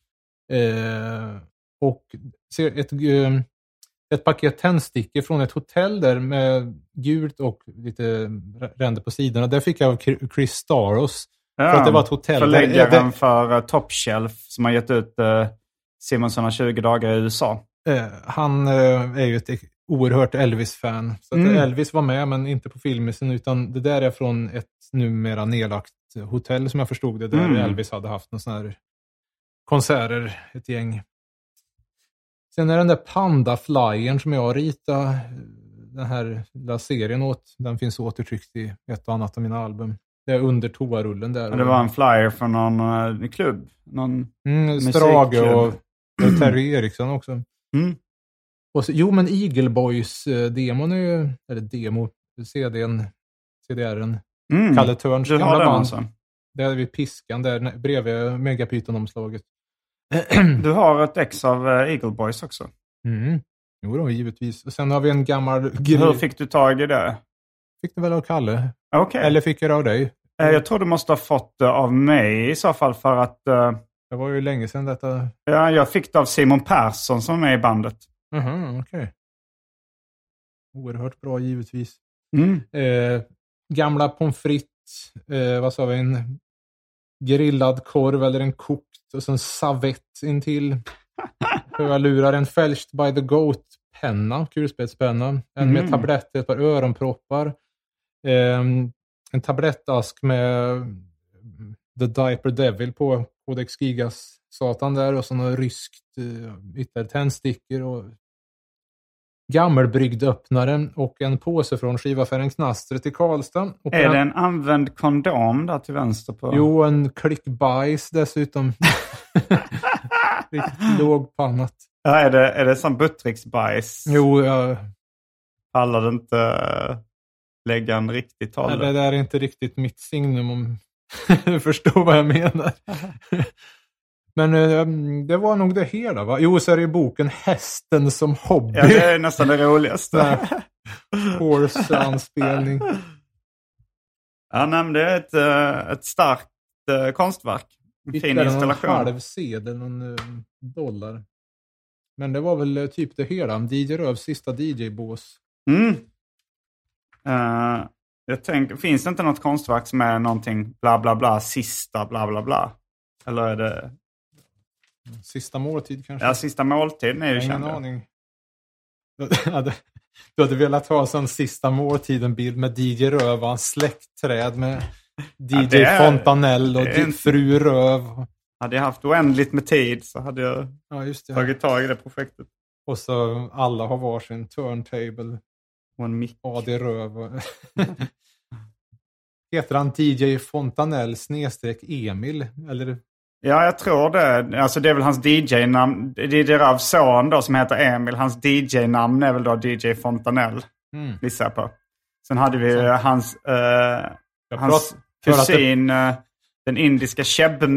Eh, och ett, eh, ett paket tändstickor från ett hotell där med gult och lite ränder på sidorna. Det fick jag av Chri- Chris Staros. För att det var ett hotell. Förläggaren för uh, Top Shelf som har gett ut uh, Simonsson har 20 dagar i USA. Eh, han eh, är ju ett oerhört Elvis-fan. Så Mm. Elvis var med, men inte på filmisen, utan det där är från ett numera nedlagt hotell som jag förstod det, där Mm. Elvis hade haft några sådana här konserter, ett gäng. Sen är den där Panda-flyern som jag ritade den här lilla serien åt, den finns återtryckt i ett och annat av mina album. Det är under toarullen där. Men det var en flyer från någon uh, klubb. Någon... Mm, Strage och och Terry Eriksson också. Mm. Och så, jo, men Eagle Boys-demon är ju, eller demo, CDn, CDRen, Mm. Kalle Törns Du har gamla den band. alltså? Där är vid piskan, där bredvid Megapyton-omslaget. <clears throat> Du har ett ex av uh, Eagle Boys också. Mm. Jo då, givetvis. Och sen har vi en gammal... Hur fick du tag i det? Fick du väl av Kalle? Okej. Eller fick jag det av dig? Eh, Jag tror du måste ha fått det av mig i så fall för att eh, Det var ju länge sedan detta... ja, jag fick det av Simon Persson som är med i bandet. Mhm, okej. Oerhört bra, givetvis. Mm. Eh, gamla pommes frites, eh, vad sa vi, en grillad korv eller en kokt och sen savett intill. <laughs> Hörlurar, en Felched by the Goat-penna, kulspetspenna. En med Mm. tabletter, ett par öronproppar. Eh, en tablettask med The Diaper Devil på Codex Gigas satan där och så något ryskt eh, ytterligare tändstickor och gammelbrygdöppnaren och en påse från skivaffären Knastret i Karlstad. Och Är en, det en använd kondom där till vänster på? Jo, en klick bajs dessutom. <laughs> Riktigt lågpannat. Ja, är, det, är det som Buttricks-bajs? Jo, jag, Pallar du inte eh, lägga en riktig nej, tolle? det där är inte riktigt mitt signum om <laughs> du förstår vad jag menar. <laughs> Men eh, det var nog det hela va? Jo, så är det ju boken Hästen som hobby. Ja, det är nästan det roligaste. Horse-anspelning. Ja, nej, men det är ett, eh, ett starkt eh, konstverk. En fin Hittade någon installation. halv sedel, någon eh, dollar. Men det var väl typ det hela. DJ Rövs sista DJ-bås. Mm. Eh, jag tänker, finns det inte något konstverk som är någonting bla bla bla, sista bla bla bla? Eller är det... Sista måltid kanske? Ja, sista måltiden är ju Ingen känd. aning. Du hade, velat ha sån sista måltiden-bild med DJ Röv och hans släktträd med DJ det är- Fontanell och en- Fru Röv. Hade jag haft oändligt med tid så hade jag Ja, tagit tag i det projektet. Och så alla har varsin turntable. Och en mick. AD Röv. och- <laughs> Heter han DJ Fontanell snedstreck Emil? Eller? Ja, jag tror det. Alltså det är väl hans DJ-namn. Det är Ravs son då som heter Emil. Hans DJ-namn är väl då DJ Fontanell. Mm. Gissar jag på. Sen hade vi Så. eh, hans, eh, hans det- kusin, eh, den indiska Cheb, eh,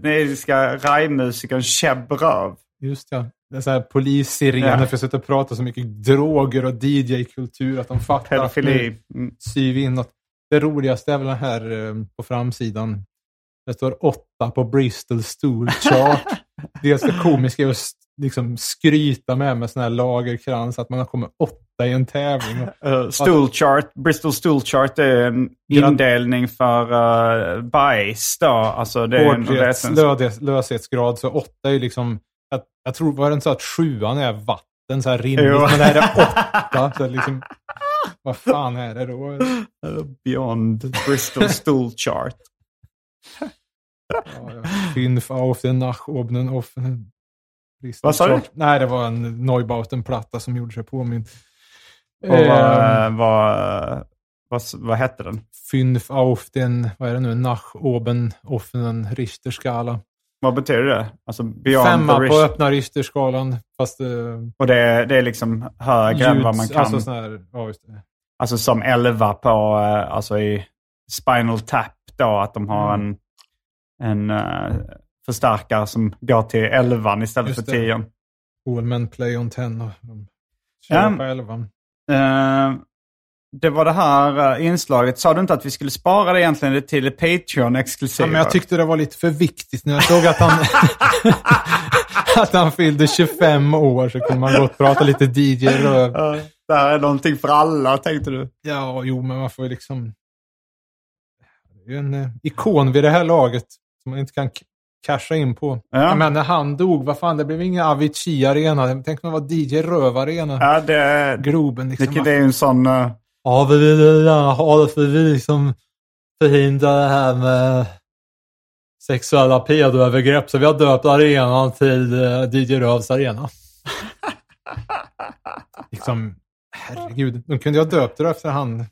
den indiska rajmusikern Cheb Röv. Just ja. Det är så här polissirener Ja. för att sitta och prata så mycket droger och DJ-kultur att de fattar. att Pedofili. Mm. Syr vi in något. Det roligaste är väl den här eh, på framsidan. Det står åtta på Bristol Stool Chart. <laughs> det ska komiska är att liksom skryta med med sån här lagerkrans att man har kommit åtta i en tävling. Uh, <laughs> stool chart, Bristol Stool Chart är en indelning för uh, bajs då. Alltså det är en Hårdhets, vetens- lödes, löshetsgrad, så åtta är liksom, jag, jag tror, var det inte så att sjuan är vatten så här rimligt, Jo. men det här <laughs> är åtta. Så liksom, vad fan är det då? Beyond Bristol Stool Chart. Fünf auf den Nachobnen offen. Vad sa du? Nej, det var en Neubauten-platta som gjorde sig påmind. Och Eh, vad, vad, vad, vad hette den? Fünf auf den, vad är det nu, Nachoben offenen Richterskala. Vad betyder det? Alltså Femma på öppna Richterskalan, fast eh, Och det är, det är liksom högre än vad man kan. Alltså, Alltså, sån här, ja, det. som 11 på, eh, alltså i Spinal Tap då, att de har Mm. en, en eh, förstärkare som går till 11 istället Just för det. 10. All men play on ten och de kör Ja. på elvan. Eh, det var det här eh, inslaget. Sa du inte att vi skulle spara det egentligen till det Patreon-exklusiva? Ja, men jag tyckte det var lite för viktigt. När jag såg att han, <laughs> att han fyllde 25 år så kunde man gott prata lite DJ-röv. Det här är någonting för alla, tänkte du? Ja, jo, men man får ju liksom... En eh, ikon vid det här laget som man inte kan casha in på. Ja. Men när han dog, vad fan, det blev ingen Avicii Arena. Tänk om det var DJ Röv-arena. Ja, det, Groben liksom. det, det är ju en sån... eh, Ja, vi vill gärna ha det för vi liksom förhindrar det här med sexuella pedoövergrepp. Så vi har döpt arenan till uh, DJ Rövs arena. <laughs> liksom, herregud. De kunde ju ha döpt det efter han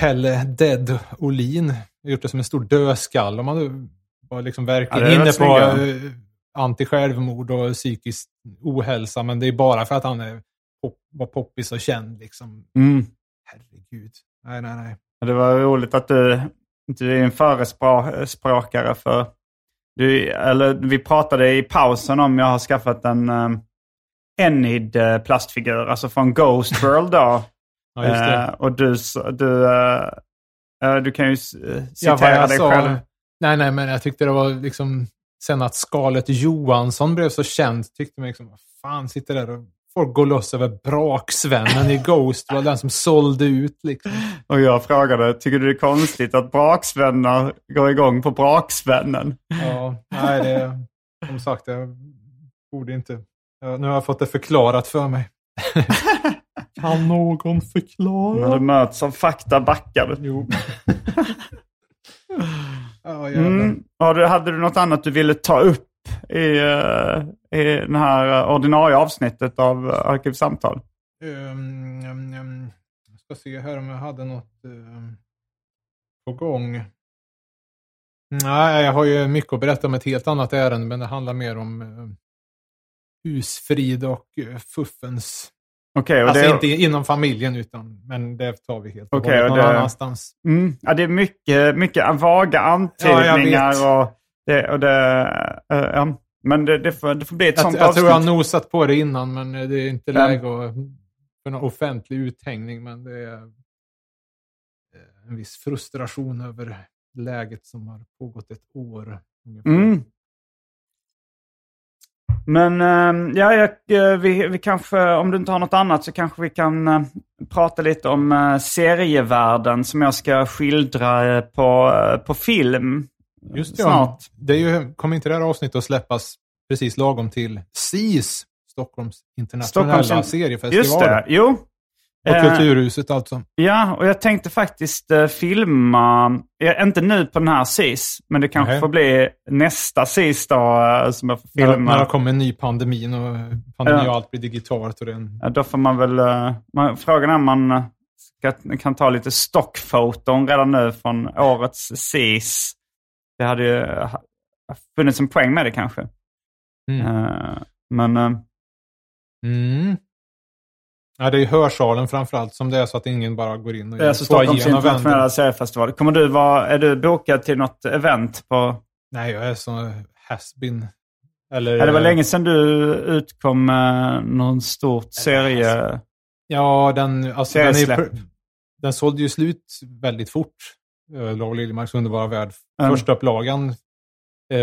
Pelle Dead Olin. Gjort det som en stor dödskall. Om man var liksom verkligen Ja, inne på uh, anti-självmord och psykisk ohälsa. Men det är bara för att han är pop, var poppis och känd. Liksom. Mm. Herregud. Nej, nej, nej. Det var roligt att du, du är en förespråkare för... Du, eller vi pratade i pausen om jag har skaffat en um, Enid eh, plastfigur, alltså från Ghost World då. Ja, just det. Eh, och du, du, eh, eh, du kan ju eh, ja, citera jag dig sa, själv. Nej, nej, men jag tyckte det var liksom... Sen att Scarlett Johansson blev så känd tyckte man liksom, vad fan sitter där och folk går loss över braksvännen i Ghost var den som sålde ut liksom. Och jag frågade, tycker du det är konstigt att braksvänner går igång på braksvännen? Ja, nej, det... Som sagt, jag borde inte... Ja, nu har jag fått det förklarat för mig. <laughs> kan någon När förklara? du möts av fakta backar. Jo. <laughs> jävlar. Mm. Har du, hade du något annat du ville ta upp i, eh, i det här eh, ordinarie avsnittet av uh, Arkivsamtal? Um, um, um, jag ska se här om jag hade något um, på gång. Nej, jag har ju mycket att berätta om ett helt annat ärende, men det handlar mer om husfrid och fuffens. Och Alltså det, inte inom familjen, utan, men det tar vi helt och Okej, hållet och någon det- annanstans. mm, ja, det är mycket, mycket vaga Ja, antydningar vet. och Det, och det, eh, ja. Men det, det, får, det får bli ett Jag, sånt jag tror jag har avsnitt. nosat på det innan, men det är inte Ja. läge för någon offentlig uthängning. Men det är eh, en viss frustration över läget som har pågått ett år. Mm. Men eh, ja, eh, vi, vi kanske, om du inte har något annat så kanske vi kan eh, prata lite om eh, serievärlden som jag ska skildra på, på film. Just det, snart. ja. Det är ju, kommer inte det här avsnittet att släppas precis lagom till SIS, Stockholms internationella Stockholms- seriefestival. Just det, jo. På Eh, Kulturhuset alltså. Ja, och jag tänkte faktiskt eh, filma, inte nu på den här SIS, men det kanske Nej. får bli nästa SIS då eh, som jag får När, filma. när det kommer en ny pandemin och pandemin Ja. och allt blir digitalt. Och det är en, Ja, då får man väl... Man, frågan är om man ska, kan ta lite stockfoton redan nu från årets SIS. Det hade ju funnits en poäng med det kanske. mm. Men Mm. Ja, det är ju hörsalen framförallt som det är så att ingen bara går in och det är alltså Stockholms igenom internationella seriefestival. Kommer du vara, är du bokad till något event på... Nej, jag är så has-been. Eller, Ja, det var länge sedan du utkom med någon stort serie... Ja, den, alltså, den, är, den sålde ju slut väldigt fort. Eh, Lars Liljemarks underbara värld. Mm. Första upplagan eh,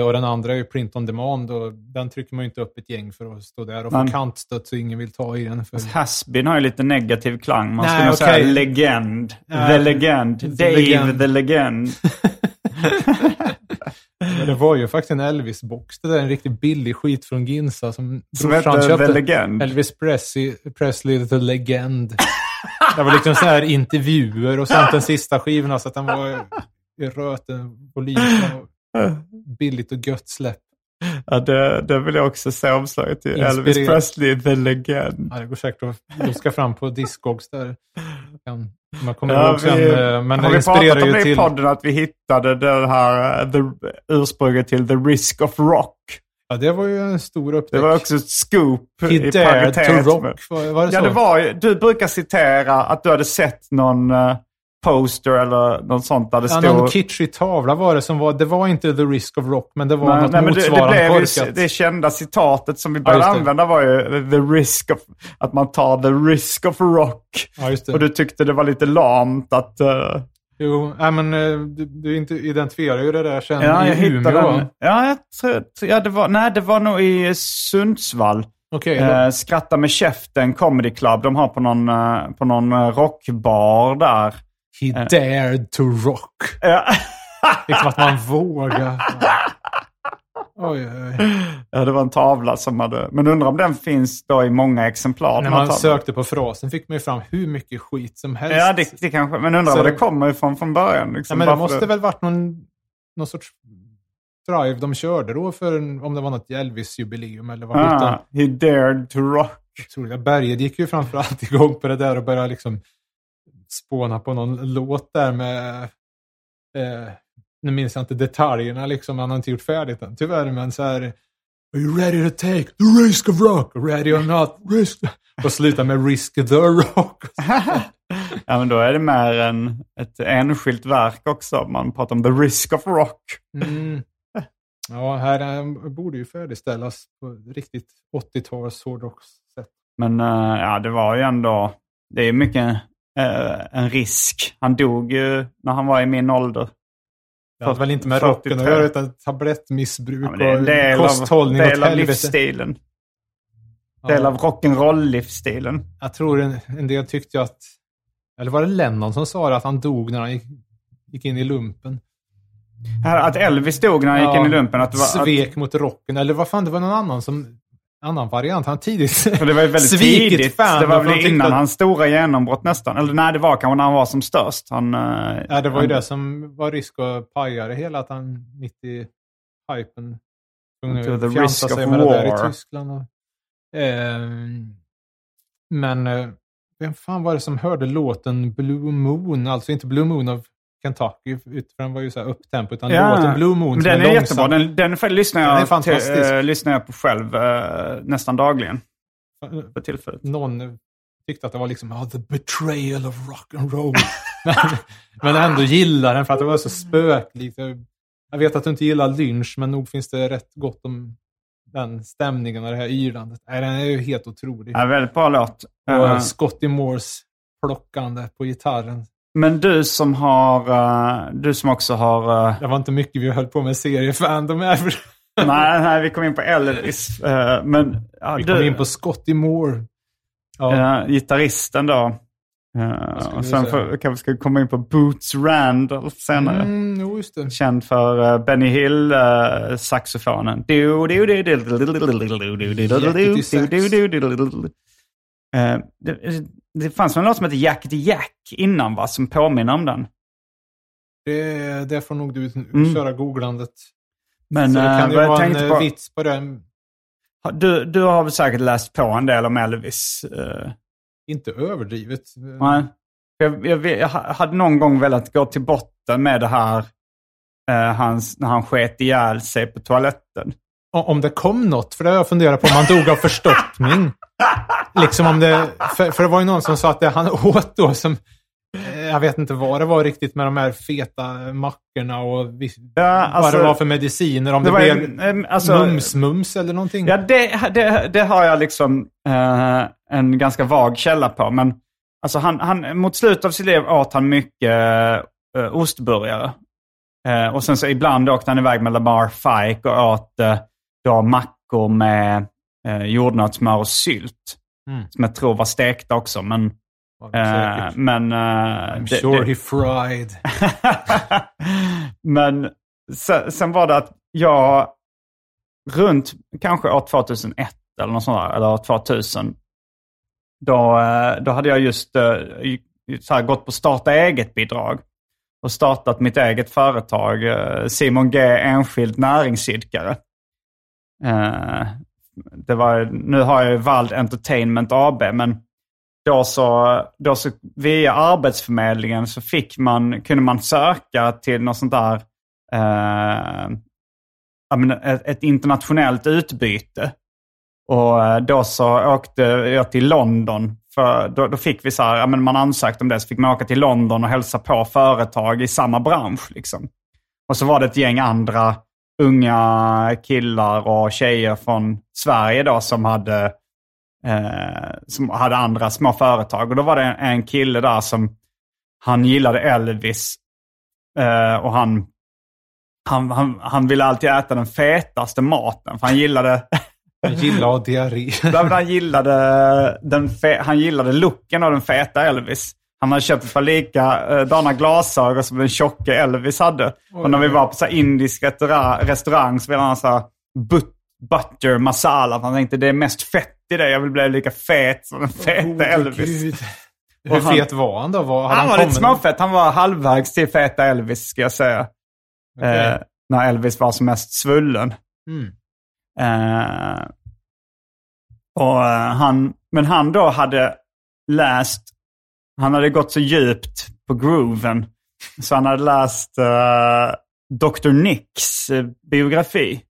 och den andra är ju print on demand. Och den trycker man ju inte upp ett gäng för att stå där och få kantstött så ingen vill ta i den. För... Hasbin har ju lite negativ klang. Man Nej, skulle nog säga legend. Ja, the legend. Dave legend. the legend. <laughs> Det var ju faktiskt en Elvis-box. Det där är en riktigt billig skit från Ginsa som, Som hette köpte. The Legend. Elvis Presley, Presley The Legend. det var liksom så här intervjuer och sånt den sista skivorna så att den var i röten volym billigt och gött släpp. Ja, det, det vill jag också se omslaget till. Inspirerad. Elvis Presley, the legend. Ja, det går säkert att luska fram på Discogs där. Man kommer Ja, ihåg sen, vi, eh, men har vi pratat om det i podden att vi hittade det här eh, the, ursprunget till The Risk of Rock? Ja, det var ju en stor upptäckt. Det var också ett scoop He i dared to rock. Var, var det Ja, så? det var du brukar citera att du hade sett någon eh, poster eller något sånt där det Ja, stod... någon kitschig tavla var det som var, det var inte The Risk of Rock, men det var Nej, något nej, men det, det motsvarande blev ju, korkat. det kända citatet som vi började det. använda var ju the risk of, att man tar the risk of rock. Ja. Och du tyckte det var lite lamt att... eh, Jo, nej, men eh, du, du inte identifierar ju det där sen ja, i hittade Umeå. den. Ja, jag tror, ja, det var, nej, det var nog i Sundsvall. Okej, Eh, Skratta med käften Comedy Club. De har på någon, eh, på någon rockbar där. He dared to rock. Ja. Liksom att man vågar. Oj, oj, ja, det var en tavla som hade... Men undrar om den finns då i många exemplar. När man sökte på frasen fick man ju fram hur mycket skit som helst. Ja, det, det kanske... Men undrar Så- var det kommer ifrån från början. Liksom, Ja, men det måste väl varit någon, någon sorts drive de körde då för en, om det var något Elvis-jubileum eller vad Ah, ah. he dared to rock. Otroliga. Berget gick ju framförallt igång på det där och började liksom spåna på någon låt där med eh, nu minns jag inte detaljerna liksom, han har inte gjort färdigt den tyvärr, men så här Are you ready to take the risk of rock? Ready or not? Risk. <laughs> Och sluta med risk the rock. <laughs> Ja, men då är det mer än ett enskilt verk också. Man pratar om the risk of rock. Mm. <laughs> Ja, här eh, borde ju färdigställas på riktigt 80-tals hårdrockssätt. Men eh, ja, det var ju ändå... Det är mycket en risk. Han dog ju när han var i min ålder. Det hade väl inte med 43. rocken att göra utan tablettmissbruk Ja, det är och del av, kosthållning del åt av livsstilen. Del Ja. av rock'n'roll-livsstilen. Jag tror en, en del tyckte att, eller var det Lennon som sa det, att han dog när han gick, gick in i lumpen. Här, Att Elvis dog när han gick in i lumpen. Att Svek mot rocken, eller vad fan, det var någon annan som, annan variant. Han tidigt för det var ju väldigt <laughs> tidigt. fan det var väl innan att- hans stora genombrott nästan. Eller nej, det var kanske när han var som störst. Han, eh, Ja, det var ju han, det som var risk att paja det hela, att han mitt i hypen tvungen the att sig med det där war. i Tyskland. Och, Ehm, men eh, vem fan var det som hörde låten Blue Moon? Alltså inte Blue Moon av Kentucky, för den var ju så här upptempo, utan låten Blue Moon men den är, är jättebra. Den, den lyssnar, Den jag till, fantastisk. eh, lyssnar jag på själv eh, nästan dagligen för tillfället. Någon tyckte att det var liksom oh, the betrayal of rock and roll. <laughs> men, men ändå gillar den för att det var så spöklikt. Jag vet att du inte gillar Lynch, men nog finns det rätt gott om den stämningen och det här yrandet. Nej, den är ju helt otrolig. Ja, väldigt bra låt. Och Eh, Scotty Moores plockande på gitarren. Men du som har, eh, du som också har... eh, Det var inte mycket vi höll på med seriefandom här. nej, nej, vi kom in på Elvis. eh, men ja, Vi du, kom in på Scotty Moore. Ja, eh, gitarristen då. Eh, och sen får, kanske ska komma in på Boots Randall senare. mm, jo, just det. Känd för uh, Benny Hill-saxofonen. Det det fanns väl något som hette Jackety Jack innan va? Som påminner om den. det. Det får nog du Mm. köra googlandet. Men Så det eh, kan ju vara en eh, på, vits på den. du, du har väl säkert läst på en del om Elvis? eh, Inte överdrivet. Nej. Jag, jag, jag hade någon gång velat gå till botten med det här eh, hans, när han sket ihjäl sig på toaletten. Om det kom något, för det har jag funderat på om han dog av förstoppning. liksom om det, för, för det var ju någon som sa att det han åt då som, eh, jag vet inte vad det var riktigt med de här feta mackorna och vi, Ja, alltså- vad det var för mediciner. Om det, Det blev en- alltså- mums-mums eller någonting. Ja, det, det, det har jag liksom eh, en ganska vag källa på. Men alltså han, han, mot slutet av sitt liv åt han mycket eh, ostburgare. Eh, och sen så ibland åkte han iväg med Lamar Fike och åt eh, då mackor med eh, jordnötssmör och sylt. Mm. Som jag tror var stekta också. Men, eh, men, eh, I'm det- sure det- he fried. <laughs> Men sen, sen var det att jag runt kanske år 2001 eller något sånt där, eller år 2000. Då, eh, då hade jag just eh, här, gått på starta eget-bidrag och startat mitt eget företag, eh, Simon G. Enskild Näringsidkare. Eh, det var, nu har jag ju Vald Entertainment AB, men då så, då så via Arbetsförmedlingen så fick man, kunde man söka till något sånt där eh, ett, ett internationellt utbyte. Och eh, då så åkte jag till London. För då, då fick vi så här, ja, men man ansökte om det, så fick man åka till London och hälsa på företag i samma bransch. Liksom. Och så var det ett gäng andra unga killar och tjejer från Sverige då som hade, eh, som hade andra små företag. Och då var det en, en kille där som, han gillade Elvis. Eh, och han, han, han, han ville alltid äta den fetaste maten. För han gillade, Jag gillar att ha <laughs> diarré. Han, gillade den fe, han gillade looken av den feta Elvis. Han hade köpt ett par likadana glasögon som den tjocke Elvis hade. och när vi var på så indisk restaurang, restaurang så ville han ha så här but, butter masala. Han tänkte det är mest fett i det. Jag vill bli lika fet som den feta Oh, Elvis. Gud. Hur han- fet var han då? Var, hade Han var lite småfett. Han var halvvägs till feta Elvis ska jag säga. Okej. Eh, när Elvis var som mest svullen. Mm. Eh, och eh, han, men han då hade läst, han hade gått så djupt på grooven så han hade läst eh, Dr. Nicks eh, biografi.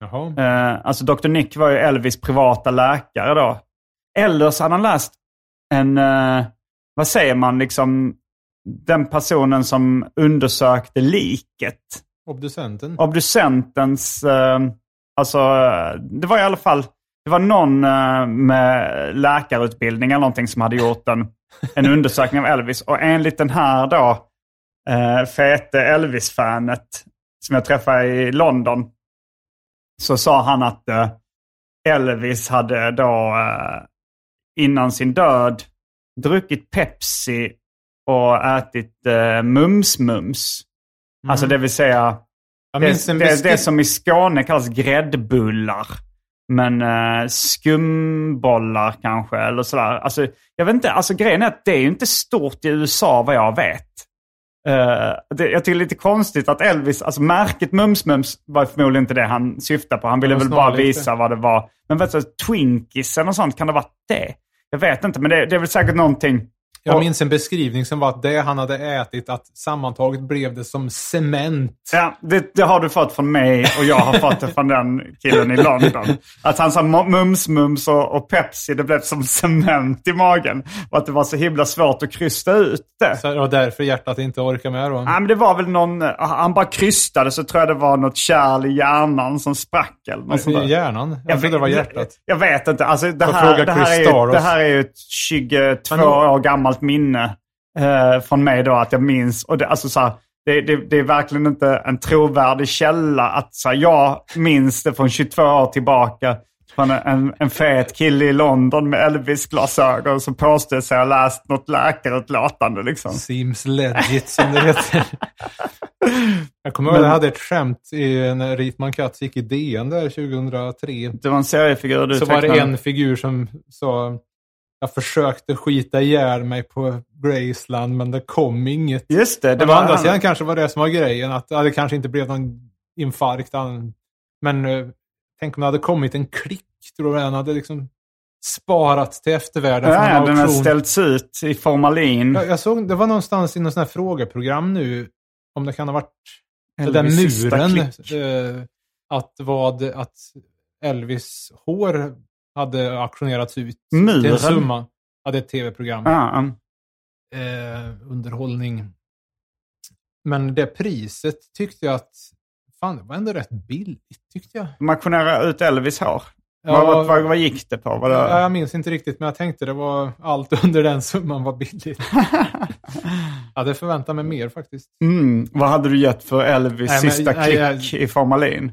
Jaha. Eh, alltså Dr. Nick var ju Elvis privata läkare då. Eller så hade han läst en, eh, vad säger man, liksom den personen som undersökte liket Obducenten. obducentens, eh, alltså det var i alla fall, det var någon med läkarutbildning eller någonting som hade gjort en, en undersökning av Elvis. Och enligt den här då, eh, fete Elvis-fanet som jag träffade i London, så sa han att eh, Elvis hade då eh, innan sin död druckit Pepsi och ätit eh, mums-mums. Alltså det vill säga det, det, det som i Skåne kallas gräddbullar. Men eh, skumbollar kanske eller sådär. Alltså, jag vet inte, alltså grejen är att det är ju inte stort i USA vad jag vet. Eh, det, jag tycker det är lite konstigt att Elvis, alltså märket Mums Mums var förmodligen inte det han syftade på. Han ville väl bara visa vad det var. Men vet du, Twinkies eller något sånt, kan det ha varit det? Jag vet inte, men det, det är väl säkert någonting. Jag minns en beskrivning som var att det han hade ätit, att sammantaget blev det som cement. Ja, det, det har du fått från mig och jag har fått det från den killen i London. Att han sa mums-mums och, och Pepsi, det blev som cement i magen. Och att det var så himla svårt att krysta ut det. Så det var därför hjärtat inte orkar med då. Ja, men det var väl någon, han bara krystade så tror jag det var något kärl i hjärnan som sprack eller något sånt I hjärnan? Jag trodde det var hjärtat. Jag vet inte. Alltså, det, här, det, här är ju, Staros. det här är ju ett 22 Men då- år gammalt minne eh, från mig då att jag minns. Och det, alltså, så här, det, det, det är verkligen inte en trovärdig källa att så här, jag minns det från 22 år tillbaka. Från en, en, en fet kille i London med Elvis-glasögon som påstår sig ha läst något läkarutlåtande. Liksom. Seems legit som det heter. <laughs> jag kommer ihåg att jag hade ett skämt i, när Ritman Katz gick i DN där 2003. Det var en seriefigur du Så var det en figur som sa jag försökte skita ihjäl mig på Graceland men det kom inget. Just det. det Men å var andra han- sidan kanske var det som var grejen. Att det kanske inte blev någon infarkt. Men eh, tänk om det hade kommit en klick. Tror du den hade liksom sparats till eftervärlden Ja, ja, den har ställts ut i formalin. Jag, jag såg, det var någonstans i något sånt här frågeprogram nu. Om det kan ha varit den där Elvis muren. Eh, att, vad, att Elvis hår hade auktionerats ut till Muren? en summa. Är ett tv-program. Ja, eh, underhållning. Men det priset tyckte jag att, fan det var ändå rätt billigt tyckte jag. de auktionerade ut Elvis hår. Ja. Vad, vad, vad, gick det på? Var det... Ja, jag minns inte riktigt men jag tänkte det var allt <laughs> under den summan var billigt. <laughs> jag hade förväntat mig mer faktiskt. Mm, vad hade du gett för Elvis Nej, men- sista nej, klick jag- i formalin?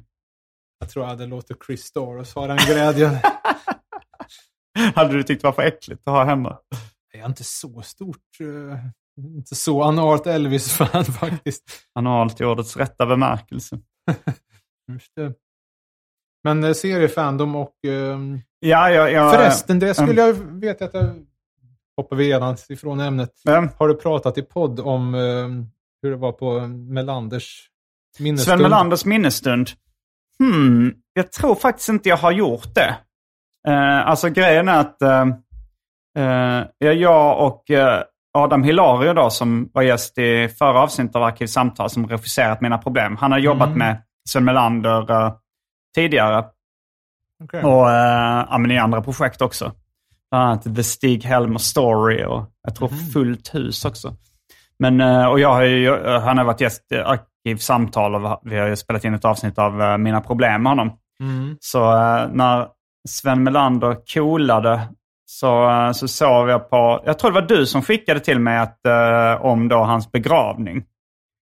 Jag tror jag hade låtit Chris Staros ha den glädjen. <laughs> <laughs> hade du tyckt var för äckligt att ha hemma? jag är inte så stort, eh, inte så analt Elvis-fan <laughs> faktiskt. Analt i ordets rätta bemärkelse. <laughs> Just det. Men eh, seriefandom och ehm, Ja, ja, ja. Förresten, det skulle jag veta att jag hoppar vi redan ifrån ämnet. Vem? Har du pratat i podd om eh, hur det var på Melanders minnesstund? Sven Melanders minnesstund. Hmm, jag tror faktiskt inte jag har gjort det. Eh, alltså grejen är att eh, eh, ja, jag och eh, Adam Hilario då, som var gäst i förra avsnittet av Arkivsamtal som regisserat Mina Problem. Han har jobbat Mm. med Sven Melander eh, tidigare. Okej. Och men i andra projekt också. Bland annat The Stig Helmer Story och jag tror Fullt hus också. Men, och jag har ju, han har varit gäst i Arkivsamtal och vi har spelat in ett avsnitt av Mina problem med honom. Mm. Så när Sven Melander coolade så, eh, så såg jag på, jag tror det var du som skickade till mig att, eh, om då hans begravning.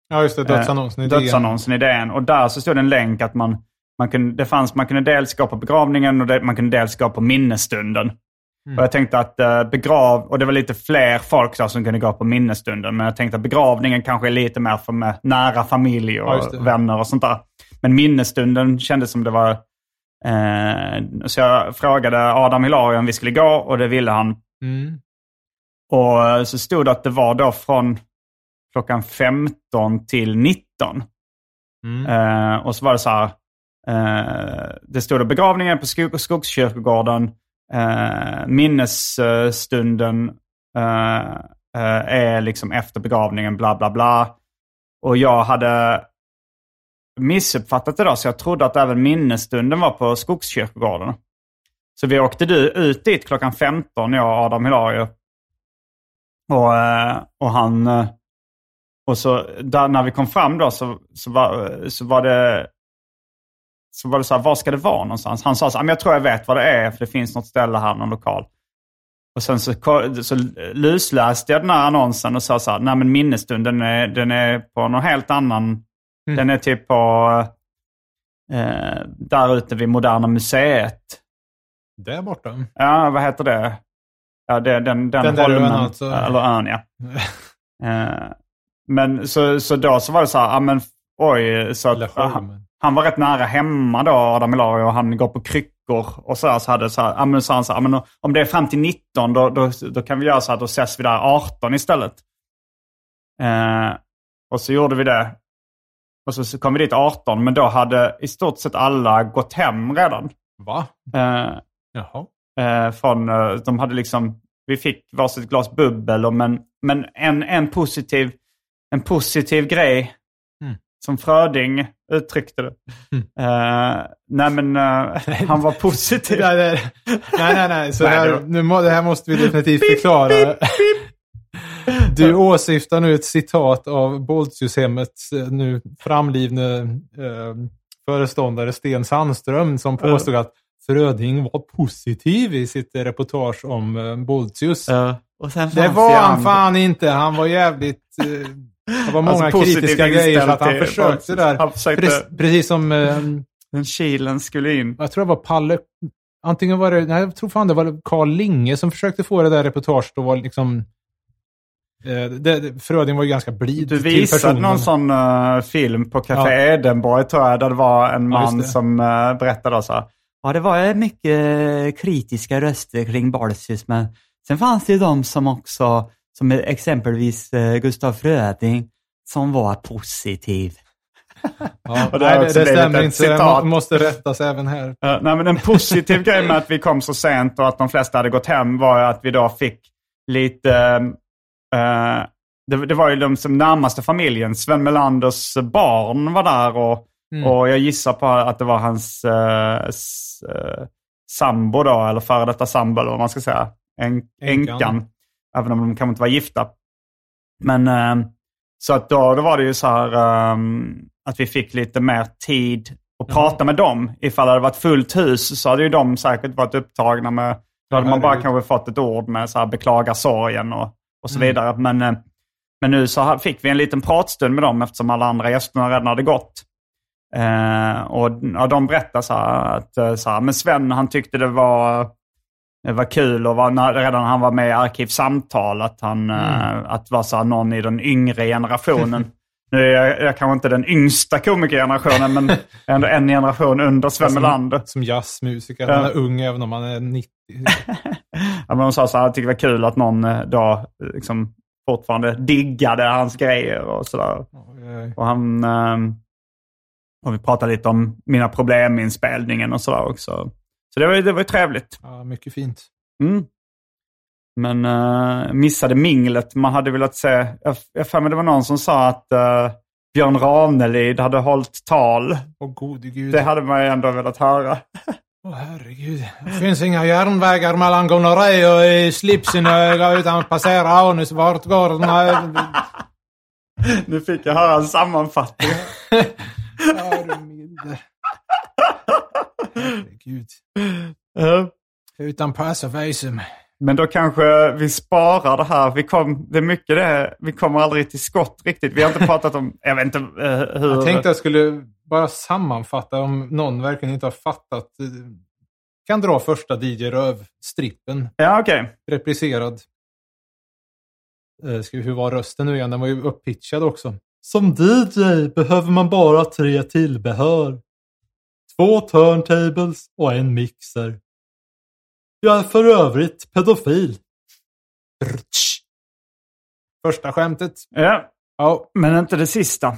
Ja, just det. Dödsannonsen i Eh, DN. Dödsannonsen i DN. Och där så stod det en länk att man, man, kunde, det fanns, man kunde dels gå på begravningen och det, man kunde dels gå på minnesstunden. Mm. Och jag tänkte att eh, begrav, och det var lite fler folk där som kunde gå på minnesstunden. Men jag tänkte att begravningen kanske är lite mer för med nära familj och Ja, vänner och sånt där. Men minnesstunden kändes som det var... Eh, så jag frågade Adam Hilario om vi skulle gå och det ville han. Mm. Och så stod det att det var då från klockan 15 till 19. Mm. Eh, och så var det så här. Eh, det stod begravningen på skog Skogskyrkogården. Minnesstunden är liksom efter begravningen, bla bla bla. Och jag hade missuppfattat det då, så jag trodde att även minnesstunden var på Skogskyrkogården. Så vi åkte du ut dit klockan 15, jag och Adam Hilario. Och, eh, och han... Eh, och så där, när vi kom fram då så, så, var, så var det... Så var det så här, var ska det vara någonstans? Han sa så här, "Men jag tror jag vet vad det är, för det finns något ställe här, någon lokal. Och sen så, så lusläste jag den här annonsen och sa så här, nej men minnesstunden är, den är på någon helt annan... Den är typ på... Eh, där ute vid Moderna Museet. Där borta. Ja, vad heter det? Ja, det, den, den, Den där holmen, ön alltså. Eller ön, ja. <laughs> Eh, men så, så då så var det så här, ja men oj, så att, han, han var rätt nära hemma då, Adam Ilario, och han går på kryckor. Och så, här, så hade så här, ja men så han så här, men om det är fram till 19 då, då, då kan vi göra så att då ses vi där 18 istället. Eh, och så gjorde vi det. Och så, kom vi dit 18, men då hade i stort sett alla gått hem redan. Va? Eh, Jaha. Eh, från, eh, de hade liksom vi fick varsitt glas bubbel. Och men men en, en, positiv, en positiv grej Mm. som Fröding uttryckte det. Eh, nej men eh, <laughs> han var positiv. Nej, nej, nej, nej, nej. Så <laughs> Nej, här, då. nu må, det här måste vi definitivt förklara. Du åsyftar nu ett citat av Boltiushemmets eh, nu framlivne eh, föreståndare Sten Sandström som påstod att Fröding var positiv i sitt eh, reportage om eh, Boltius. Ja. Det var han andra- fan inte. Han var jävligt... Eh, det var många Alltså, kritiska grejer så att han försökte där. Han försökte- Pre- precis som... Eh, Den kilen skulle in. jag tror det var Palle... Antingen var det... Nej, jag tror fan det var Carl Linge som försökte få det där reportaget att vara liksom... Eh, det, det, Fröding var ju ganska blid Du visade personen. någon sån eh, film på Café Ja. Edenborg tror jag, där det var en Ja, man det. som uh, berättade så här. Ja, det var mycket kritiska röster kring Boltius, men sen fanns det ju de som också, som exempelvis uh, Gustav Fröding, som var positiv. Ja, <laughs> Och det nej, det, det stämmer inte. Det citat. må, måste rättas även här. Uh, nej, men en positiv grej med att vi kom så sent och att de flesta hade gått hem var ju att vi då fick lite... eh, det, det var ju de som närmaste familjen. Sven Melanders barn var där och, Mm. och jag gissar på att det var hans uh, s, eh, sambo då, eller före detta sambo eller vad man ska säga. En, Änkan. Även om de kanske inte var gifta. Men eh, så att då, då var det ju så här ehm, att vi fick lite mer tid att prata med dem. Ifall det hade varit fullt hus så hade ju de säkert varit upptagna med, då hade man bara kanske fått ett ord med så här beklaga sorgen och, och så Mm. vidare. Men, eh, men nu så fick vi en liten pratstund med dem eftersom alla andra gästerna redan hade gått. Eh, och ja, de berättade så att eh, så här, men Sven han tyckte det var, det var kul och var, när, redan han var med i Arkivsamtal att han eh, att var så här, någon i den yngre generationen. <laughs> nu är jag, jag kanske inte den yngsta komikergenerationen men ändå en generation under Sven Som- Melander. Som jazzmusiker. Ja. Han är ung även om han är 90. <laughs> De sa så här, jag tyckte det var kul att någon eh, då eh, liksom fortfarande diggade hans grejer och sådär. Oj, Och han... ehm, och vi pratade lite om mina problem med inspelningen och sådär också. Så det var ju det var ju trevligt. Ja, mycket fint. Mm. Men uh, missade minglet. Man hade velat se... Jag för mig det var någon som sa att eh, Björn Ranelid hade hållit tal. Åh gode gud. Det hade man ju ändå velat höra. <laughs> Åh herregud. Det finns inga järnvägar mellan gonorré och i slipsen utan att passera anus. Vart går den här... nu fick jag höra en sammanfattning. Ja, du milde. Herregud. Ja. Utan pass och visum. Men då kanske vi sparar det här. Vi, kom, det är mycket det. Vi kommer aldrig till skott riktigt. Vi har inte pratat om... Jag vet inte eh, hur... Jag tänkte jag skulle bara sammanfatta om någon verkligen inte har fattat. Kan dra första DJ Röv-strippen. Ja, okej. Repriserad. Eh, Ska vi, hur var rösten nu igen? Den var ju upppitchad också. Som DJ behöver man bara tre tillbehör. Två turntables och en mixer. Jag är för övrigt pedofil. Första skämtet. Ja, Ja, men inte det sista.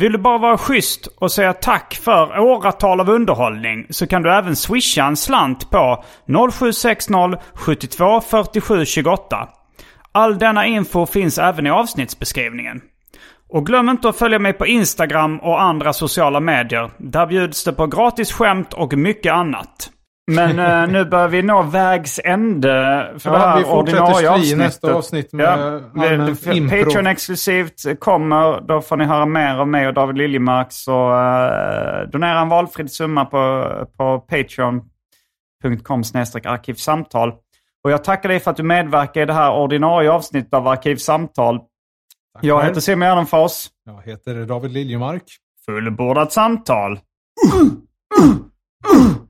Vill du bara vara schysst och säga tack för åratal av underhållning så kan du även swisha en slant på 0760 72 47 28. All denna info finns även i avsnittsbeskrivningen. Och glöm inte att följa mig på Instagram och andra sociala medier. Där bjuds det på gratis skämt och mycket annat. Men eh, <laughs> nu börjar vi nå vägs ände för Ja, det här ordinarie avsnittet. nästa avsnitt med ja. Patreon exklusivt kommer. Då får ni höra mer av mig och David Liljemark. Så uh, donera en valfri summa på, på patreon.com arkivsamtal. Och jag tackar dig för att du medverkar i det här ordinarie avsnittet av Arkivsamtal. Jag själv. heter Simon Gärdenfors. Jag heter David Liljemark. Fullbordat samtal. Marcus